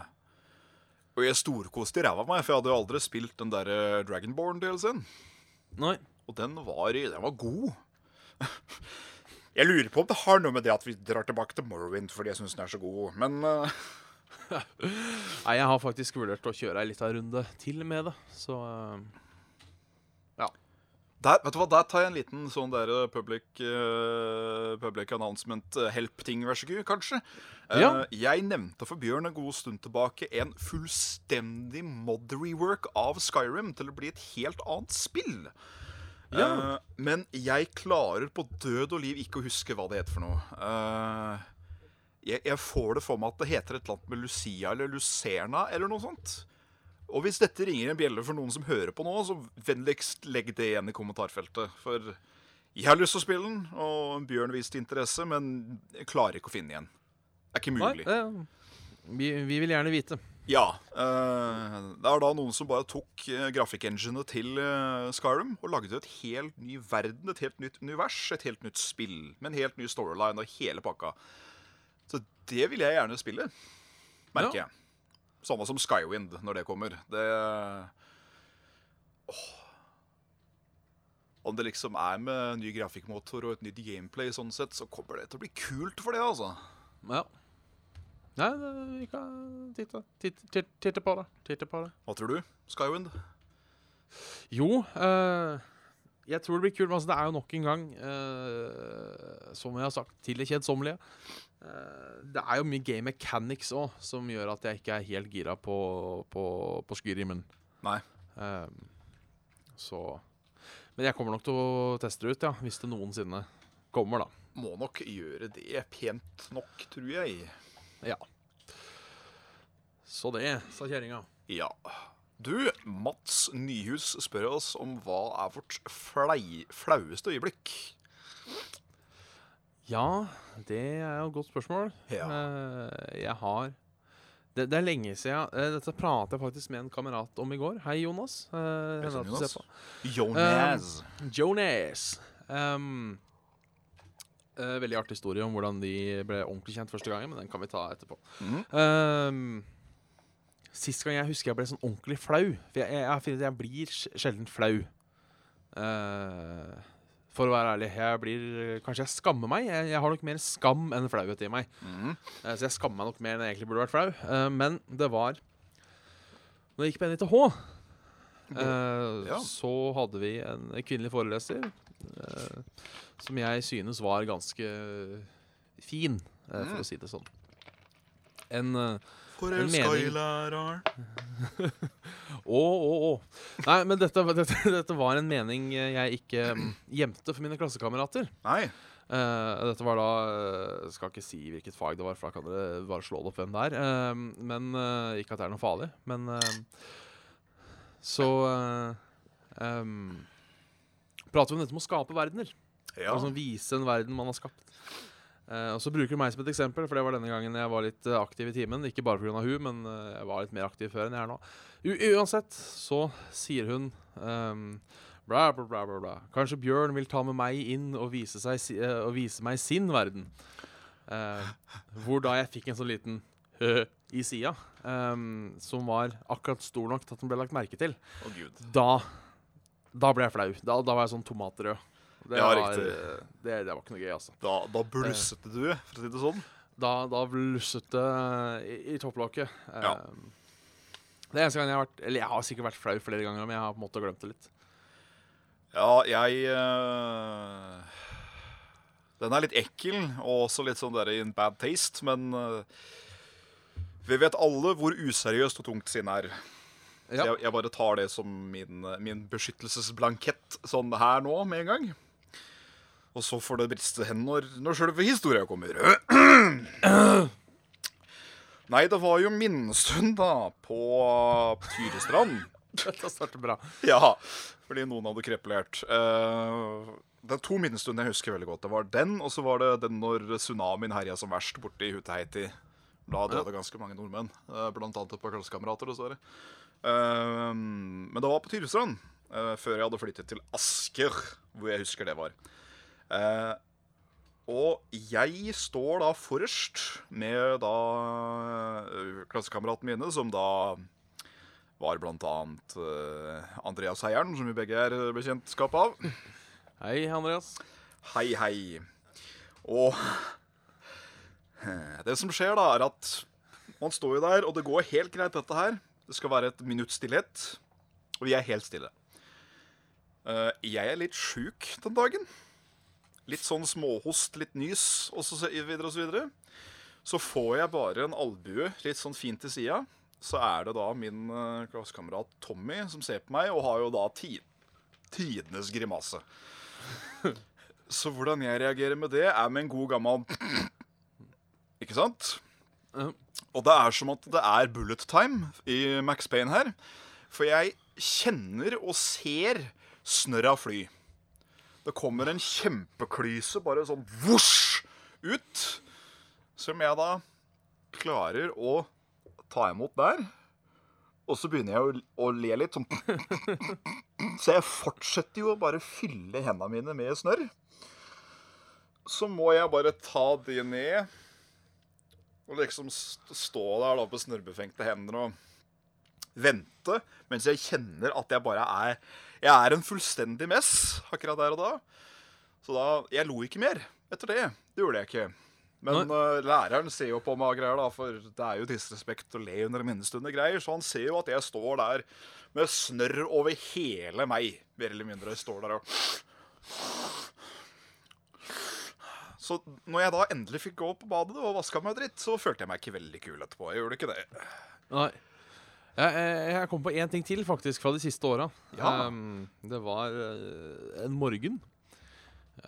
Og jeg storkoste i ræva av meg, for jeg hadde jo aldri spilt den der uh, Dragonborn-delscenen. Nei. Og den var, den var god. jeg lurer på om det har noe med det at vi drar tilbake til Morrowind fordi jeg syns den er så god, men uh, Nei, jeg har faktisk vurdert å kjøre ei lita runde til med det, så ja. Der, vet du hva, der tar jeg en liten sånn der eh, public, uh, public announcement eh, help-ting, vær så god, kanskje. Eh, Ja. Jeg nevnte for Bjørn en god stund tilbake en fullstendig mod-rework av Skyrim til å bli et helt annet spill. Ja. Uh, men jeg klarer på død og liv ikke å huske hva det heter for noe. Eh, jeg, jeg får det for meg at det heter et eller annet med Lucia eller Lucerna eller noe sånt. Og hvis dette ringer en bjelle for noen som hører på nå, så vennligst legg det igjen i kommentarfeltet. For jeg har lyst til å spille den, og Bjørn viste interesse, men jeg klarer ikke å finne igjen. Det er ikke Nei, mulig. eh, vi, vi vil gjerne vite. Ja. eh, det er da noen som bare tok uh, grafikkenginet til eh, Skyrim og lagde et helt ny verden, et helt nytt univers, et helt nytt spill med en helt ny storyline og hele pakka. Så det vil jeg gjerne spille, merker Ja. jeg. Samme som Skywind når det kommer. Det Åh. Om det liksom er med ny grafikkmotor og et nytt gameplay, sånn sett, så kommer det til å bli kult for det, altså. Ja. Nei, vi kan titte, titte, titte, på det. Titte på det. Hva tror du? Skywind? Jo, eh, jeg tror det blir kult. Men altså, det er jo nok en gang, eh, som jeg har sagt, til det kjedsommelige. Eh, det er jo mye game mechanics òg som gjør at jeg ikke er helt gira på, på, på Skyrimen. Nei. Um, så Men jeg kommer nok til å teste det ut, ja, hvis det noensinne kommer, da. Må nok gjøre det pent nok, tror jeg. Ja. Så det, sa kjerringa. Ja. Du, Mats Nyhus spør oss om hva er vårt flaueste øyeblikk. Ja, det er jo et godt spørsmål. Ja. Eh, jeg har det, det er lenge siden. eh, dette pratet jeg faktisk med en kamerat om i går. Hei, Jonas. Uh, ser Jonas. Jonas. Jonas. Um, eh, veldig artig historie om hvordan de ble ordentlig kjent første gangen, men den kan vi ta etterpå. Mm. Um, sist gang jeg husker jeg ble sånn ordentlig flau. For jeg, jeg, jeg, jeg blir sj- sjelden flau. Eh, for å være ærlig. Jeg blir Kanskje jeg skammer meg. Jeg, jeg har nok mer skam enn flauhet i meg. Mhm. Eh, så jeg skammer meg nok mer enn jeg egentlig burde vært flau. Eh, men det var Når jeg gikk på NITH, eh, Ja. så hadde vi en kvinnelig foreleser som jeg synes var ganske fin, for Mm. å si det sånn. En uh, Forelska i mening. Å, å, å. Nei, men dette, dette, dette var en mening jeg ikke mm, gjemte for mine klassekamerater. Nei. Uh, dette var da uh, Skal ikke si hvilket fag det var, for da kan dere bare slå det opp hvem det er. Uh, men Ikke at det er noe farlig, men Så uh, um, prater vi om dette med å skape verdener. Ja. Altså vise en verden man har skapt. Eh, og så bruker du meg som et eksempel, for det var denne gangen jeg var litt eh, aktiv i timen. Ikke bare pga. hun, men eh, jeg var litt mer aktiv før enn jeg er nå. U uansett så sier hun um, bla, bla, bla, bla, bla. Kanskje Bjørn vil ta med meg inn og vise, seg, eh, og vise meg sin verden. Uh, hvor da jeg fikk en sånn liten i sida, um, som var akkurat stor nok til at den ble lagt merke til. Oh, gud. Da, da ble jeg flau. Da, da var jeg sånn tomatrød. Det, Ja, var, eh, det, det var ikke noe gøy, altså. Da, da blusset du, for å si det sånn. Da, da blusset det i, i topplokket. Ja. Eh, Det er eneste gang jeg har vært Eller jeg har sikkert vært flau flere ganger, men jeg har på en måte glemt det litt. Ja, jeg eh, Den er litt ekkel, og også litt sånn der in bad taste, men eh, vi vet alle hvor useriøst og tungt sinn er. Ja. jeg, jeg bare tar det som min, eh, min beskyttelsesblankett sånn her nå med en gang. Og så får det briste hen når, når sjølve historia kommer. Nei, det var jo minnestund, da, på Tyrestrand. Dette starter bra. Ja, fordi noen hadde krepulert. Uh, det er to minnestunder jeg husker veldig godt. Det var den, og så var det den når tsunamien herja som verst borte i Huteheiti. Da døde ganske mange nordmenn, eh, blant annet et par klassekamerater, dessverre. Eh, men det var på Tyrestrand, eh, før jeg hadde flyttet til Asker, hvor jeg husker det var. Eh, og jeg står da forrest med da eh, klassekameratene mine, som da var blant annet eh, Andreas Heieren, som vi begge er bekjentskap av. Hei, Andreas. Hei, hei. Og det som skjer, da, er at man står jo der, og det går helt greit, dette her. Det skal være et minutts stillhet, og vi er helt stille. Eh, jeg er litt sjuk den dagen. Litt sånn småhost, litt nys, og så videre så får jeg bare en albue litt sånn fint til sida. Så er det da min uh, klassekamerat Tommy som ser på meg, og har jo da ti tidenes grimase. Så hvordan jeg reagerer med det, er med en god gammel Ikke sant? Og det er som at det er bullet time i Max Payne her. For jeg kjenner og ser snørra fly. Det kommer en kjempeklyse bare sånn vosj ut. Som jeg da klarer å ta imot der. Og så begynner jeg å, le litt sånn Så jeg fortsetter jo å bare fylle hendene mine med snørr. Så må jeg bare ta de ned og liksom stå der da på snørrbefengte hender og vente mens jeg kjenner at jeg bare er Jeg er en fullstendig mess akkurat der og da. Så da Jeg lo ikke mer etter det. Det gjorde jeg ikke. Men uh, læreren ser jo på meg greier, da, for det er jo disrespekt å le under minnestunder greier. Så han ser jo at jeg står der med snørr over hele meg, mer eller mindre. Jeg står der og Så når jeg da endelig fikk gå på badet og vaska meg dritt, så følte jeg meg ikke veldig kul etterpå. Jeg gjorde ikke det. Nei. Jeg, jeg, jeg kom på én ting til, faktisk, fra de siste åra. Ja. Um, det var uh, en morgen.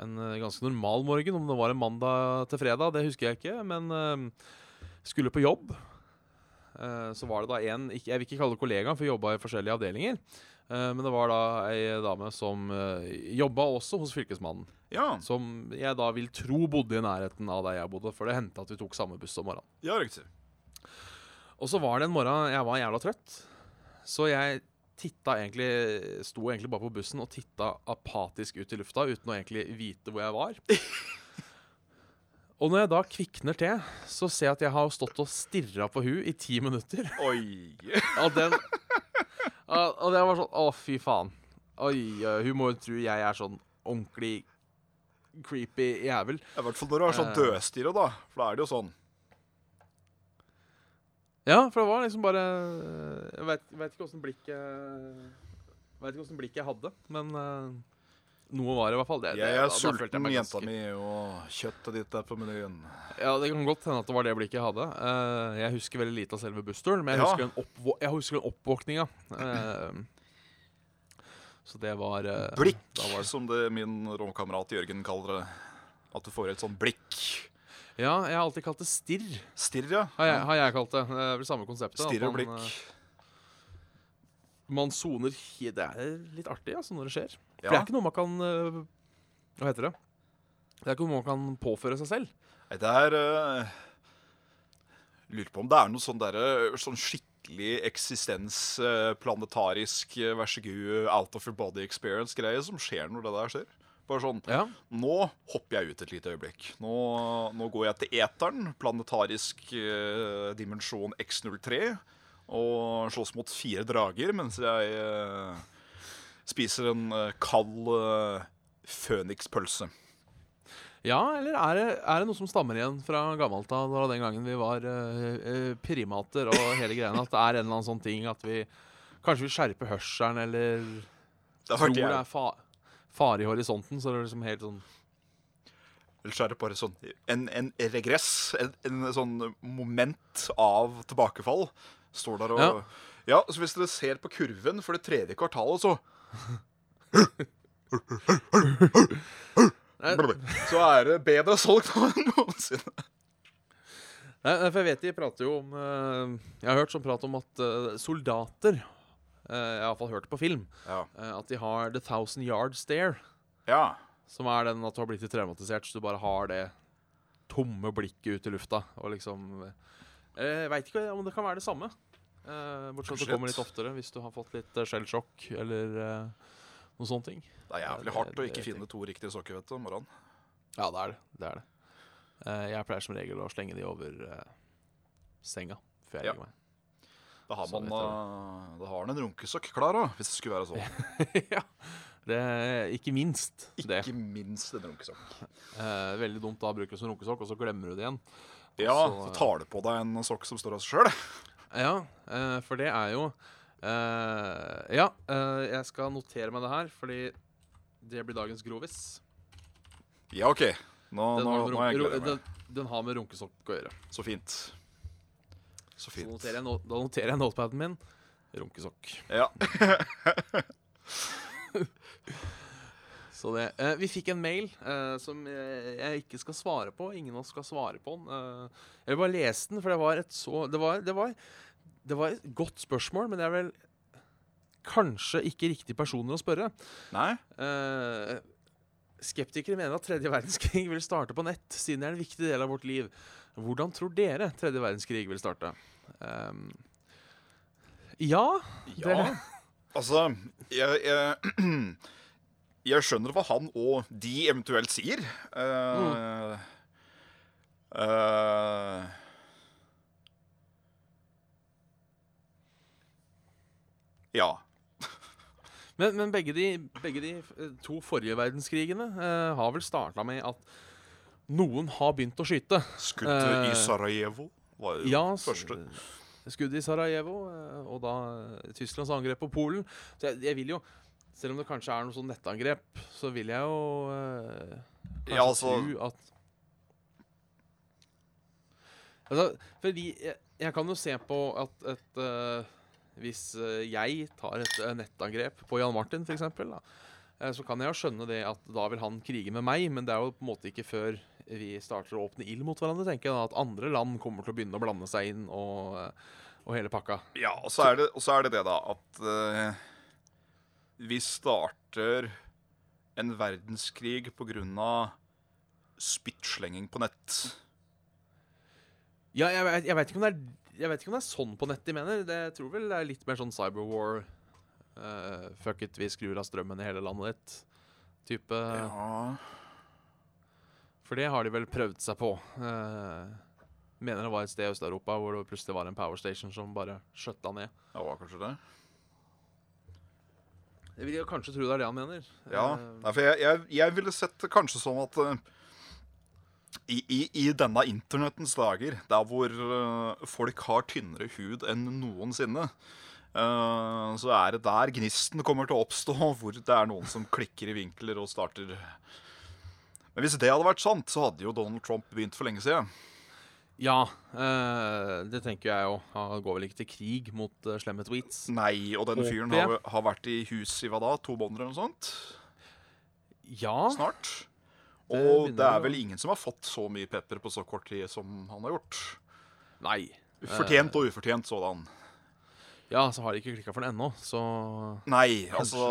En uh, ganske normal morgen. Om det var en mandag til fredag, det husker jeg ikke. Men uh, skulle på jobb. Eh, så var det da en Jeg vil ikke kalle det kollega, for jobba i forskjellige avdelinger. Eh, men det var da ei dame som jobba også hos Fylkesmannen. Ja, Som jeg da vil tro bodde i nærheten av der jeg bodde, for det hendte at vi tok samme buss om morgenen. ja riktig. Og så var det en morgen jeg var jævla trøtt. Så jeg titta egentlig sto egentlig bare på bussen og titta apatisk ut i lufta uten å egentlig vite hvor jeg var. Og når jeg da kvikner til, så ser jeg at jeg har stått og stirra på hun i ti minutter. Oi. Og den Og det var sånn Å, fy faen. Oi, hun må jo tro jeg er sånn ordentlig creepy jævel. I hvert fall når du har sånn dødstirre, da. For da er det jo sånn. Ja, for det var liksom bare Jeg vet, vet ikke åssen blikket jeg Vet ikke åssen blikk jeg hadde, men uh, noe var det i hvert fall. Det, det, Jeg er da sulten, jenta mi, og kjøttet ditt er på menyen. Ja, Det kan godt hende at det var det blikket jeg hadde. Uh, jeg husker veldig lite av selve bussturen, men jeg husker en oppvå jeg husker den oppvåkninga. Uh, så det var eh, Blikk, var det- som det min romkamerat Jørgen kaller det. At du får et sånt blikk. Ja, jeg har alltid kalt det stirr. Stirr, ja. Har jeg, har jeg kalt det. Det er vel samme konseptet. Stirr og blikk. eh, Man soner Det er litt artig altså, når det skjer. For det er ikke noe man kan eh, Hva heter det? Det er ikke noe man kan påføre seg selv. Nei, Det er uh, Lurer på om det er noe sånn derre Sånn skikkelig eksistensplanetarisk uh, vær så god out of your body experience-greie som skjer når det der skjer. Bare sånn Ja. Nå hopper jeg ut et lite øyeblikk. Nå, nå går jeg til eteren, planetarisk eh, dimensjon X03, og slåss mot fire drager mens jeg eh, spiser en eh, kald uh, fønikspølse. Ja, eller er det, er det noe som stammer igjen fra gammelt av, da den gangen vi var eh, eh, primater og hele greia? At det er en eller annen sånn ting at vi kanskje vil skjerpe hørselen, eller Det tror det er fa fare i horisonten, så det er liksom helt sånn Eller så er det bare sånn en, en regress, en, en sånn moment av tilbakefall. Står der og ja. Ja. så hvis dere ser på kurven for det tredje kvartalet, så Så er det bedre solgt nå enn noensinne. Nei, for jeg vet de prater jo om eh, Jeg har hørt sånn prat om at eh, soldater eh, Jeg har iallfall hørt det på film. Ja. eh, at de har the thousand yard stare. ja. Som er den at du har blitt litt traumatisert, så du bare har det tomme blikket ut i lufta. Og liksom Jeg veit ikke om det kan være det samme. Uh, bortsett fra at det kommer litt oftere hvis du har fått litt uh, skjellsjokk eller uh, noen sånne ting. Det er jævlig hardt å ikke finne to riktige sokker vet du, om morgenen. Ja, det er det. det, er det. Eh, jeg pleier som regel å slenge de over eh, senga før jeg Ja. legger meg. Da har man, eh, da har man en runkesokk klar, da, hvis det skulle være sånn. ja. Det er ikke minst det. Ikke minst en runkesokk. Eh, veldig dumt da å bruke det som runkesokk, og så glemmer du det igjen. Ja, Så, så tar du på deg en sokk som står av seg sjøl. Ja, eh, for det er jo eh, Ja, eh, jeg skal notere meg det her, fordi det blir dagens grovis. Ja, OK. Nå, Den, nå, nå er jeg gleder i den, den har med runkesokk å gjøre. Så fint. Så fint. noterer jeg, no da noterer jeg notepaden min runkesokk. Ja. Så det, eh, vi fikk en mail eh, som jeg, jeg ikke skal svare på. Ingen av oss skal svare på den. Eh, jeg vil bare lese den, for det var et så det var, det, var, det var et godt spørsmål, men det er vel kanskje ikke riktig personer å spørre. Nei? Eh, skeptikere mener at tredje verdenskrig vil starte på nett, siden det er en viktig del av vårt liv. Hvordan tror dere tredje verdenskrig vil starte? Um, ja, Ja. Det- Altså, jeg, jeg, jeg skjønner hva han og de eventuelt sier. Uh, mm. uh, ja. Men, men begge, de, begge de eh, to forrige verdenskrigene uh, har vel starta med at noen har begynt å skyte. Skuddet i Eh, Sarajevo var jo Ja, første. skuddet i Sarajevo, eh, og da eh, Tysklands angrep på Polen. Så jeg, jeg vil jo, selv om det kanskje er noe sånn nettangrep, så vil jeg jo kanskje Ja, altså- tro at Altså, fordi jeg, jeg kan jo se på at et eh, Hvis jeg tar et nettangrep på Jan Martin, f.eks., så kan jeg jo skjønne det at da vil han krige med meg, men det er jo på en måte ikke før vi starter å åpne ild mot hverandre, tenker jeg da, at andre land kommer til å begynne å blande seg inn og, eh, og hele pakka. Ja, og så er det, og så er det det, da, at uh, vi starter en verdenskrig på grunn av spyttslenging på nett. Ja, jeg, jeg vet ikke om det er jeg vet ikke om det er sånn på nett de mener. Det, jeg tror vel det er litt mer sånn cyberwar. Uh, fuck it, vi skrur av strømmen i hele landet ditt. Type Ja. For det har de vel prøvd seg på. Eh, mener det var et sted i Øst-Europa hvor det plutselig var en power station som bare skjøtta ned. Det var kanskje det. Jeg vil kanskje tro det er det han mener. Ja, Eh, Nei, for jeg, jeg, jeg ville sett det kanskje sånn at eh, i, i, I denne internettens dager, der hvor eh, folk har tynnere hud enn noensinne, Uh, så er det der gnisten kommer til å oppstå, hvor det er noen som klikker i vinkler og starter Men hvis det hadde vært sant, så hadde jo Donald Trump begynt for lenge siden. ja, eh, det tenker jeg jo. Han går vel ikke til krig mot uh, slemme tweets. Nei, og den fyren har, har vært i hus i hva da? To måneder eller noe sånt? Ja, Snart. Og det det er vel ingen som har fått så mye pepper på så kort tid som han har gjort. nei. Fortjent og ufortjent sådan. Ja, så har de ikke klikka for den ennå, så Nei, altså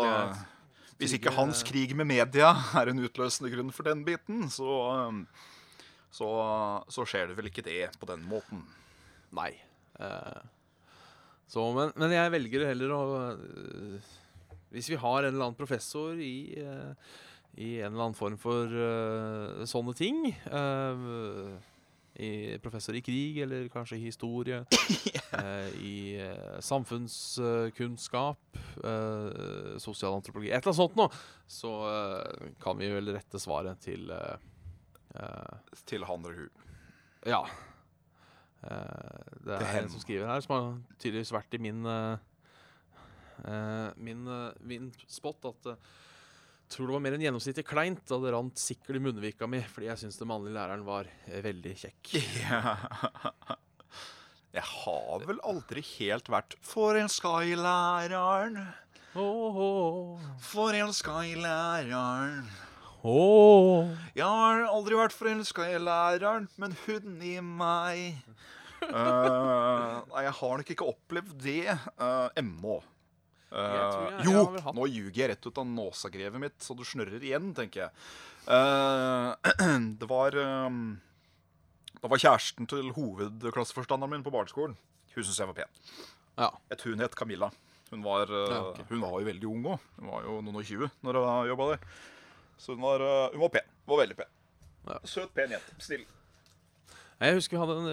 Hvis ikke hans krig med media er en utløsende grunn for den biten, så, um, så, så skjer det vel ikke det på den måten. Nei. Eh, så, men, men jeg velger heller å eh, Hvis vi har en eller annen professor i, eh, i en eller annen form for eh, sånne ting eh, i Professor i krig, eller kanskje i historie. eh, I eh, samfunnskunnskap, eh, sosialantropologi Et eller annet sånt noe. Så eh, kan vi vel rette svaret til eh, Til han eller hun. ja. Eh, det er en som skriver her, som har tydeligvis vært i min min, eh, min spot, at tror det var mer enn gjennomsnittlig kleint da det rant sikkert i munnvika mi, fordi jeg syns den mannlige læreren var eh, veldig kjekk. Jeg har vel aldri helt vært forelska i læreren. Oh, oh. Forelska i læreren. Oh. Jeg har aldri vært forelska i læreren, men hun i meg. Nei, jeg har nok ikke opplevd det uh, ennå. Eh, Jeg jeg- jo, jeg nå ljuger jeg rett ut av nåsagrevet mitt, så du snørrer igjen, tenker jeg. Eh, det var um, Det var kjæresten til hovedklasseforstanderen min på barneskolen. Hun syntes jeg var pen. Ja. Et hun het Camilla. Hun var, eh, Ja, okay. hun var jo veldig ung òg. Hun var jo noen og tjue når hun jobba der. Så hun var, hun var pen. Hun var veldig pen. Ja. Søt, pen jente. Snill. Jeg husker vi hadde en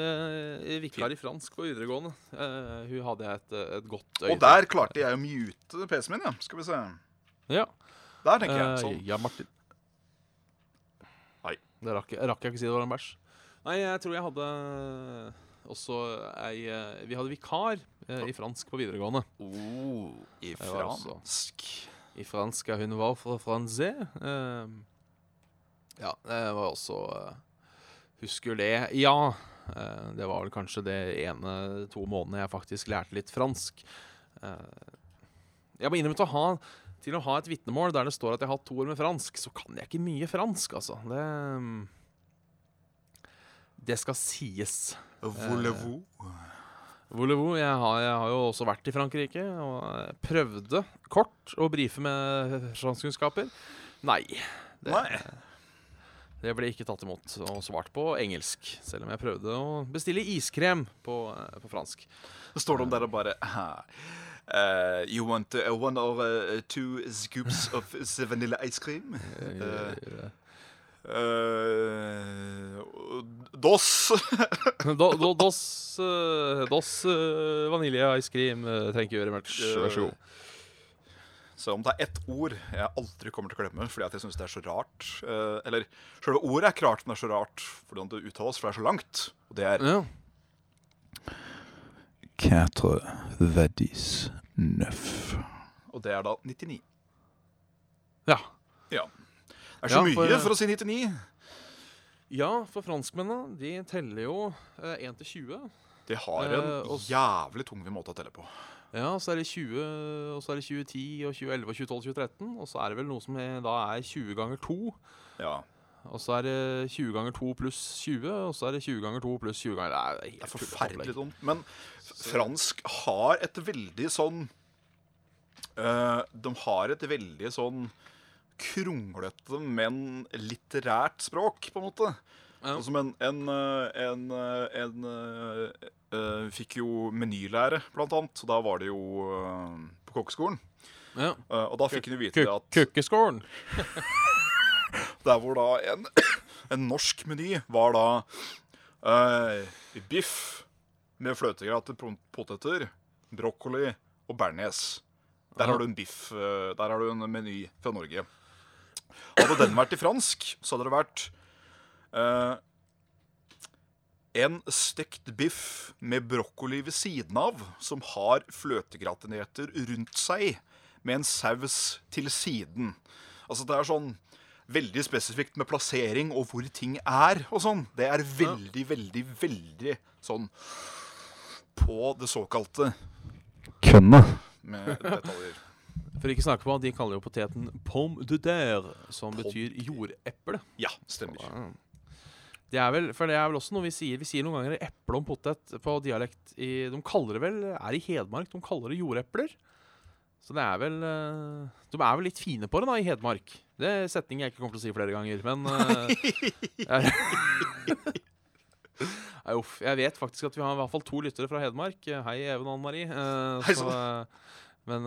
uh, vikar i fransk på videregående. Uh, hun hadde jeg et, eh, et godt øye Og der klarte jeg å mute PC-en min, ja. Skal vi se. Ja. Der, tenker jeg. Eh, Sånn. Ja, Martin. Nei. Det rakk, rakk jeg ikke si det var en bæsj. Nei, jeg tror jeg hadde også ei eh, Vi hadde vikar eh, i fransk på videregående. Oh, I fransk. I fransk hun var fra. Eh, ja, det var også eh, Husker det. Ja. eh, det var vel kanskje det ene to månedene jeg faktisk lærte litt fransk. Eh, jeg må innrømme til å ha til å ha et vitnemål der det står at jeg har hatt to år med fransk, så kan jeg ikke mye fransk, altså. Det mm, Det skal sies. Voulez-vous? Voulez-vous? Jeg, har- jeg har jo også vært i Frankrike og prøvde kort å brife med franskkunnskaper. Nei. Det, Nei. Det ble ikke tatt imot og svart på engelsk, selv om jeg prøvde å bestille iskrem på, eh, på fransk. Så står de der og bare uh, You want uh, one or uh, two scoops of vanilla ice cream? Eh, dos. do, do, dos dos vanilje ice cream. Trenger ikke gjøre much. Vær så god. Så om det er ett ord jeg aldri kommer til å glemme fordi at jeg syns det er så rart eh, Eller selve ordet er ikke rart, men det er så rart hvordan det uttales, for det er så langt. Og det er Ja. Quatre verdis neuf. Og det er da 99. ja. Ja. Det er så Ja, mye for å si 99. Ja, for franskmennene de teller jo eh, 1 til 20. Det har en Eh, og jævlig tungvint måte å telle på. Ja, så er det 20, og så er det 2010 og 2011 og 2012 2013. Og så er det vel noe som er, da er 20 ganger 2. Ja, Og så er det 20 ganger 2 pluss 20, og så er det 20 ganger 2 pluss 20 ganger Det er, Det er forferdelig dumt. Men fransk har et veldig sånn øh, De har et veldig sånn kronglete, men litterært språk, på en måte. Ja. Sånn som en En, eh, en, eh, en eh, eh, fikk jo menylære, blant annet. Og da var det jo uh, på kokkeskolen. Ja. Uh, og da fikk hun vite Kuk- at Kukkeskolen! Der hvor da en, en norsk meny var da uh, biff med fløtegrater, po- poteter, brokkoli og bearnés. Der har du en biff, uh, der har du en meny fra Norge. Hadde den vært i fransk, så hadde det vært eh, en stekt biff med brokkoli ved siden av, som har fløtegratinerte rundt seg, med en saus til siden. Altså Det er sånn veldig spesifikt med plassering og hvor ting er og sånn. Det er veldig, veldig, veldig sånn på det såkalte Kønne. med detaljer. For ikke snakke på at de kaller jo poteten pomme de terre, som betyr jordeple. Ja, stemmer. Det er vel, for det er vel også noe vi sier Vi sier noen ganger eple om potet på dialekt i, De kaller det vel Er i Hedmark de kaller det jordepler. Så det er vel eh, De er vel litt fine på det da i Hedmark. Det er setning jeg ikke kommer til å si flere ganger, men eh, Nei, Uff. Jeg vet faktisk at vi har i hvert fall to lyttere fra Hedmark. Hei, Even og Anne Marie. Eh, Hei så, men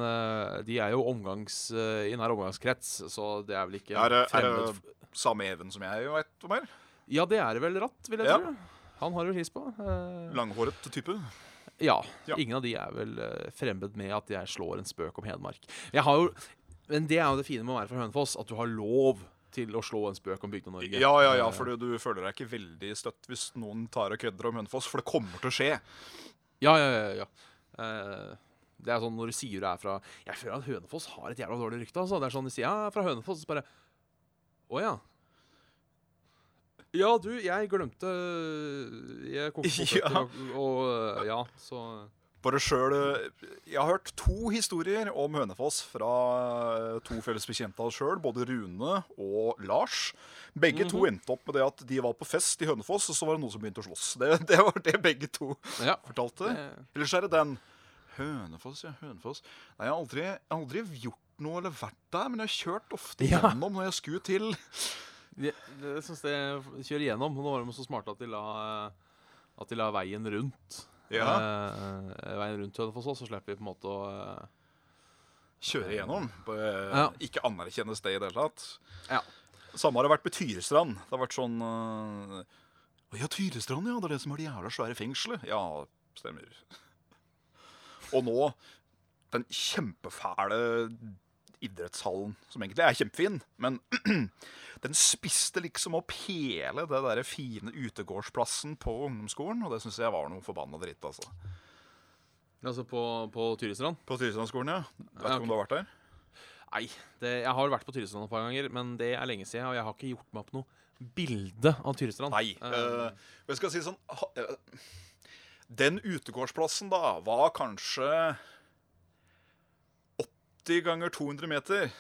de er jo omgangs, i nær omgangskrets, så det er vel ikke Er er det Samme Even som jeg vet om her. Ja, det er det vel ratt, vil jeg Ja. tro. Han har jo hils på. Eh, Langhåret type. ja. Ja. Ingen av de er vel eh, fremmed med at jeg slår en spøk om Hedmark. Jeg har jo, men det er jo det fine med å være fra Hønefoss, at du har lov til å slå en spøk om Bygde-Norge. Ja, ja, ja, Eh, for du, du føler deg ikke veldig støtt hvis noen tar og kødder om Hønefoss, for det kommer til å skje. Ja, ja, ja. ja. Eh, det er sånn når du sier du er fra Jeg føler at Hønefoss har et jævla dårlig rykte. Altså. Det er sånn de sier ja, jeg er fra Hønefoss, så bare Å ja. Ja, du, jeg glemte Jeg kokte poteter Ja. og, og eh, Ja, så Bare selv, Jeg har hørt to historier om Hønefoss fra to felles bekjente av oss sjøl, både Rune og Lars. Begge to endte opp med det at de var på fest i Hønefoss, og så var det noen som begynte å slåss. Det, det var det begge to Ja. fortalte. det- Ellers er det den Hønefoss, ja, Hønefoss. Nei, jeg har aldri, aldri gjort noe eller vært der, men jeg har kjørt ofte Ja. gjennom når jeg skulle til jeg synes det kjører igjennom. Nå var de så smarte at de la, at de la veien rundt. Ja. Eh, veien rundt Hønefoss òg, så slipper vi på en måte å eh, kjøre gjennom. Bare Ja. Ikke anerkjenne det i det hele tatt. Ja. Samme har det vært med Tyrestrand. Det har vært sånn Å ja, Tyrestrand, ja. Det er det som er det jævla svære fengselet. Ja, stemmer. Og nå den kjempefæle idrettshallen, som egentlig er kjempefin, men den spiste liksom opp hele det der fine utegårdsplassen på ungdomsskolen, og det syns jeg var noe forbanna dritt, altså. Altså på, på Tyristrand? På Tyristrandskolen, ja. Vet Ja, okay. om du har vært der? Nei, det, jeg har vært på Tyristrand et par ganger, men det er lenge siden, og jeg har ikke gjort meg opp noe bilde av Tyristrand. Nei. Uh, uh, jeg skal si sånn eh, Den utegårdsplassen, da, var kanskje 80 ganger 200 meter.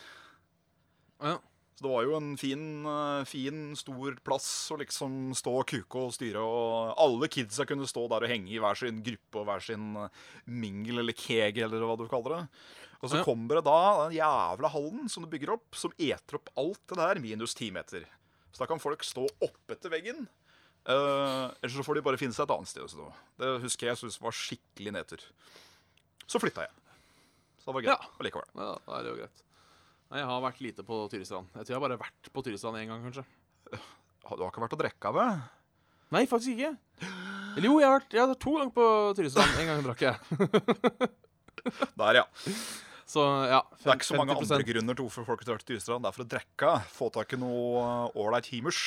ja. Så det var jo en fin, eh, fin, stor plass å liksom stå og kuke og styre. Og alle kidsa kunne stå der og henge i hver sin gruppe og hver sin eh, mingel eller keg, eller hva du kaller det. Og så Ja. kommer det da den jævla hallen som du bygger opp, som eter opp alt det der minus 10 meter. Så da kan folk stå oppetter veggen. Uh, eller så får de bare finne seg et annet sted å stå. Det husker jeg syntes var skikkelig nedtur. Så flytta jeg. Så det var gøy Ja. allikevel. ja, da er det jo greit. Nei, jeg har vært lite på Tyristrand. Jeg tror jeg har bare vært på Tyristrand én gang, kanskje. Du har ikke vært og drekka, vel? Nei, faktisk ikke. Eller jo, jeg har vært, jeg har to ganger på Tyristrand. En gang drakk jeg. Der, ja. Så ja. Det er ikke så mange 50%. andre grunner til hvorfor folk drar til Tyristrand. Det er for å drikke, få tak i noe ålreit himers.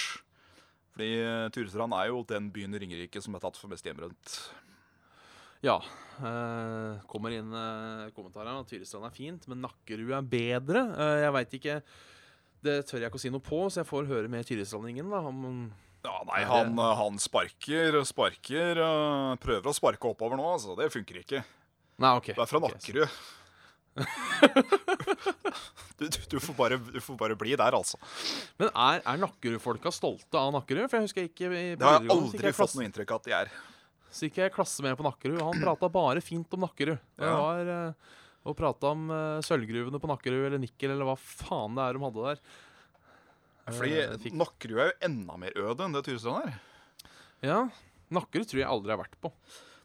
Fordi Tyristrand er jo den byen i Ringerike som er tatt for mest hjemmebrent. Ja. Uh, kommer inn uh, kommentarer om at Tyrestrand er fint, men Nakkerud er bedre. Uh, jeg veit ikke Det tør jeg ikke å si noe på, så jeg får høre med tyrestrandingen. Ja, nei, han, eh, han sparker og sparker. Uh, Prøver å sparke oppover nå, altså. Det funker ikke. Nei, OK. Det er fra Nakkerud. Okay, du, du, du, får bare, du får bare bli der, altså. Men er, er Nakkerud-folka stolte av Nakkerud? For jeg husker ikke Det har jeg aldri fått noe inntrykk av at de er. Så gikk jeg i klasse med på Nakkerud, han prata bare fint om Nakkerud. Det var eh, Og prata om eh, sølvgruvene på Nakkerud, eller nikkel, eller hva faen det er de hadde der. Fordi Eh, fikk- Nakkerud er jo enda mer øde enn det Tyrestrand er. Ja. Nakkerud tror jeg aldri har vært på.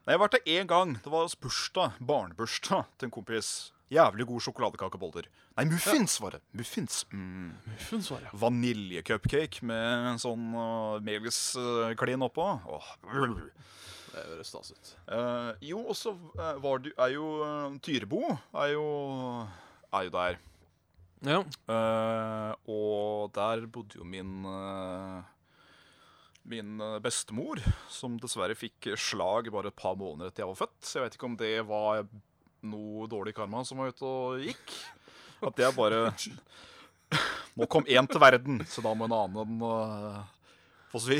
Nei, Jeg har vært der én gang. Det var bursdag, barnebursdag til en kompis. Jævlig god sjokoladekakeboller. Nei, muffins var det. Muffins. Mm. Muffens var det. Vaniljecupcake med en sånn uh, melisklin oppå. Åh. Det høres stas ut. Uh, jo, og så eh, var du Er jo eh, Tyrebo er jo, er jo der. Ja. Uh, og der bodde jo min uh, Min eh, bestemor, som dessverre fikk slag bare et par måneder etter jeg var født. Så jeg vet ikke om det var noe dårlig karma som var ute og gikk. At jeg bare Nå kom én til verden, så da må en annen uh, få svi.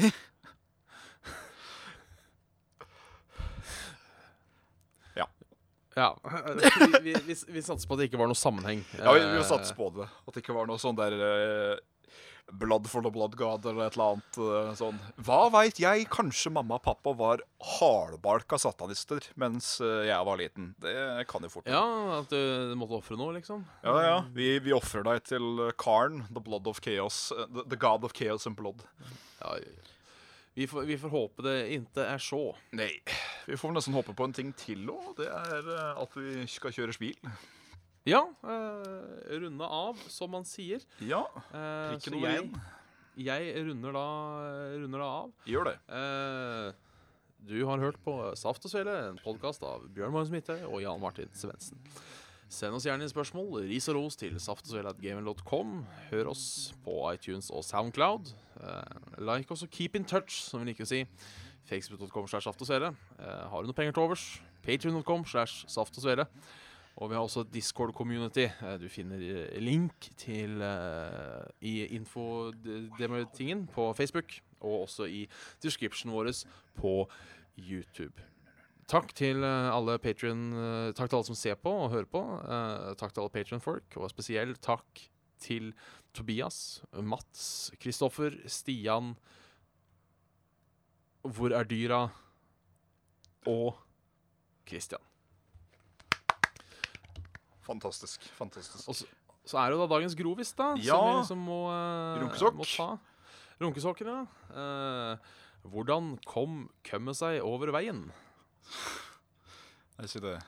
Ja. Vi, vi, vi, satser på at det ikke var noe sammenheng. Ja, vi, vi Eh, satser på det. At det ikke var noe sånn der uh, Blood for the blood god eller et eller annet uh, sånn. Hva veit jeg? Kanskje mamma og pappa var hardbalka satanister mens uh, jeg var liten. Det kan jo fort Ja, at du måtte ofre noe, liksom. ja, ja. Vi, vi ofrer deg til Karn, the blood of chaos. the, the god of chaos and blood. Ja, vi, får, vi får håpe det ikke er så. Nei. Vi får nesten håpe på en ting til òg. Det er eh, at vi skal kjøre bil. Ja, eh, runde av, som man sier. Ja. Eh, Prikken over jeg, jeg runder da, runder da av. Gjør det. Eh, du har hørt på Saft og Svele, en podkast av Bjørn Magnus Midtøy og Jan Martin Svendsen. Send oss gjerne inn spørsmål, ris og ros til saftogsvele.gamen.com. Hør oss på iTunes og Soundcloud. Eh, like oss og keep in touch, som vi liker å si. Facebook.com slash saft og. Eh, har du noe penger til overs? Patrion.com slash saft og vi har også Discord-community. Eh, Du finner link til uh, i info-tingen på Facebook, og også i descriptionen vår på YouTube. Takk til eh, alle Patreon, eh, Takk til alle som ser på og hører på. Eh, takk til alle Patrion-folk, og spesielt takk til Tobias, Mats, Kristoffer, Stian Hvor er dyra? Og Christian. Fantastisk. Fantastisk. Og så, så er det jo da dagens grovis, da. Ja. Som vi liksom må, uh, Runkesokk. må ta. Runkesokker, ja. Uh, hvordan kom kømmet seg over veien? Jeg ikke det.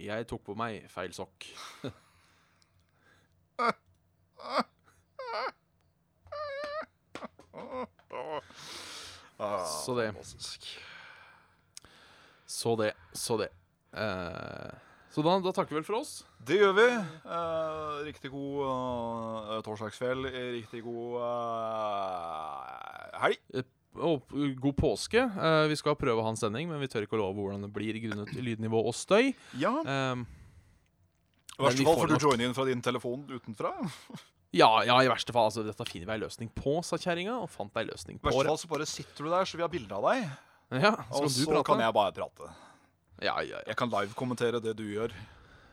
Jeg tok på meg feil sokk. Så det. Så det, så det. Eh, så da, da takker vi vel for oss. Det gjør vi. Eh, riktig god uh, torsdagskveld. Riktig god uh, helg. Og god påske. Uh, vi skal prøve å ha en sending, men vi tør ikke å love hvordan det blir grunnet lydnivå og støy. Ja. Um, I verste fall får du nok- joine inn fra din telefon utenfra. ja, ja, i verste fall. Altså, dette finner vi ei løsning på, sa kjerringa. Og fant ei løsning på. I verste fall så bare sitter du der, så vi har bilde av deg. Ja, så Og så kan jeg bare prate. Ja, ja. Jeg kan live-kommentere det du gjør.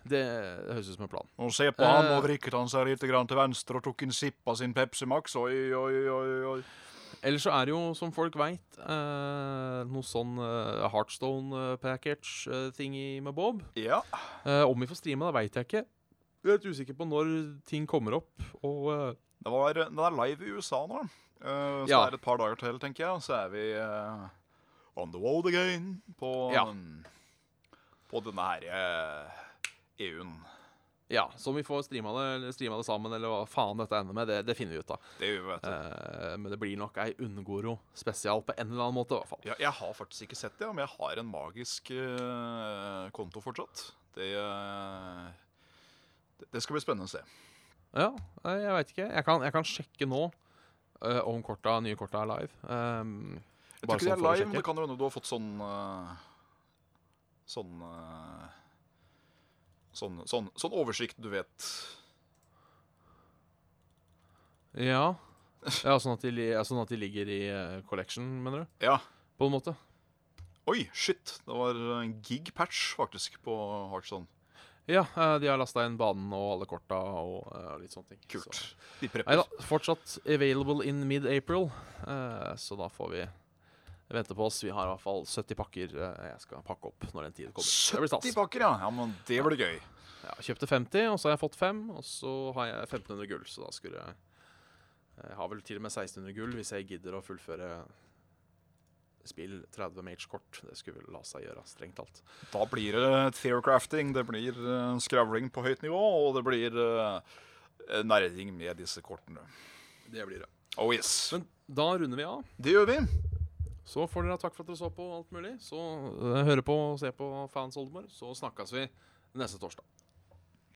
Det, det høres ut som en plan. Og se på han, Eh. og vrikket han seg litt grann til venstre og tok en sipp av sin Pepsi Max. Oi, oi, oi, oi. Ellers så er det jo, som folk veit, eh, noe sånn eh, Heartstone-package-thingy med Bob. Ja. Eh, om vi får streame det, veit jeg ikke. Jeg er litt usikker på når ting kommer opp. Og eh, Det var, den er live i USA nå. Eh, så Ja. er det et par dager til, tenker jeg. Og så er vi eh, on the road again på, Ja. på denne her eh, EU-en. Ja, så om vi får streama det, streama det sammen, eller hva faen dette ender med, det, det finner vi ut av. Det gjør vi, vet du. Eh, men det blir nok ei Unngoro spesial på en eller annen måte, i hvert fall. Ja, jeg har faktisk ikke sett det, men jeg har en magisk uh, konto fortsatt. Det, uh, Det, skal bli spennende å se. Ja, eh, jeg veit ikke. Jeg kan, jeg kan sjekke nå uh, om korta, nye korta er live. Um, Jeg tror ikke sånn det er live, men det kan jo hende du har fått sånn Sånn Sånn, sånn, sånn oversikt, du vet. ja. ja sånn, at de, sånn at de ligger i eh, collection, mener du? Ja. På en måte. Oi, shit! Det var en gig-patch, faktisk, på Heartstone. Ja, eh, de har lasta inn banen og alle korta og eh, litt sånne ting. Kult. Så. De Nei da, fortsatt available in mid-April, eh, så da får vi vente på oss. Vi har i hvert fall 70 pakker eh, jeg skal pakke opp når den tid kommer. Det blir 70 pakker, ja. ja men det blir gøy. Ja, jeg kjøpte 50, og så har jeg fått 5, og så har jeg 1500 gull, så da skulle jeg Jeg har vel til og med 1600 gull hvis jeg gidder å fullføre spill 30 mage-kort. Det skulle vel la seg gjøre, strengt talt. Da blir det theorcrafting, det blir eh, skravling på høyt nivå, og det blir eh, nerding med disse kortene. Det blir det. Oh yes. Men da runder vi av. Det gjør vi. Så får dere ha takk for at dere så på alt mulig. Så uh, høre på og se på Fans Oldemor. Så snakkes vi neste torsdag.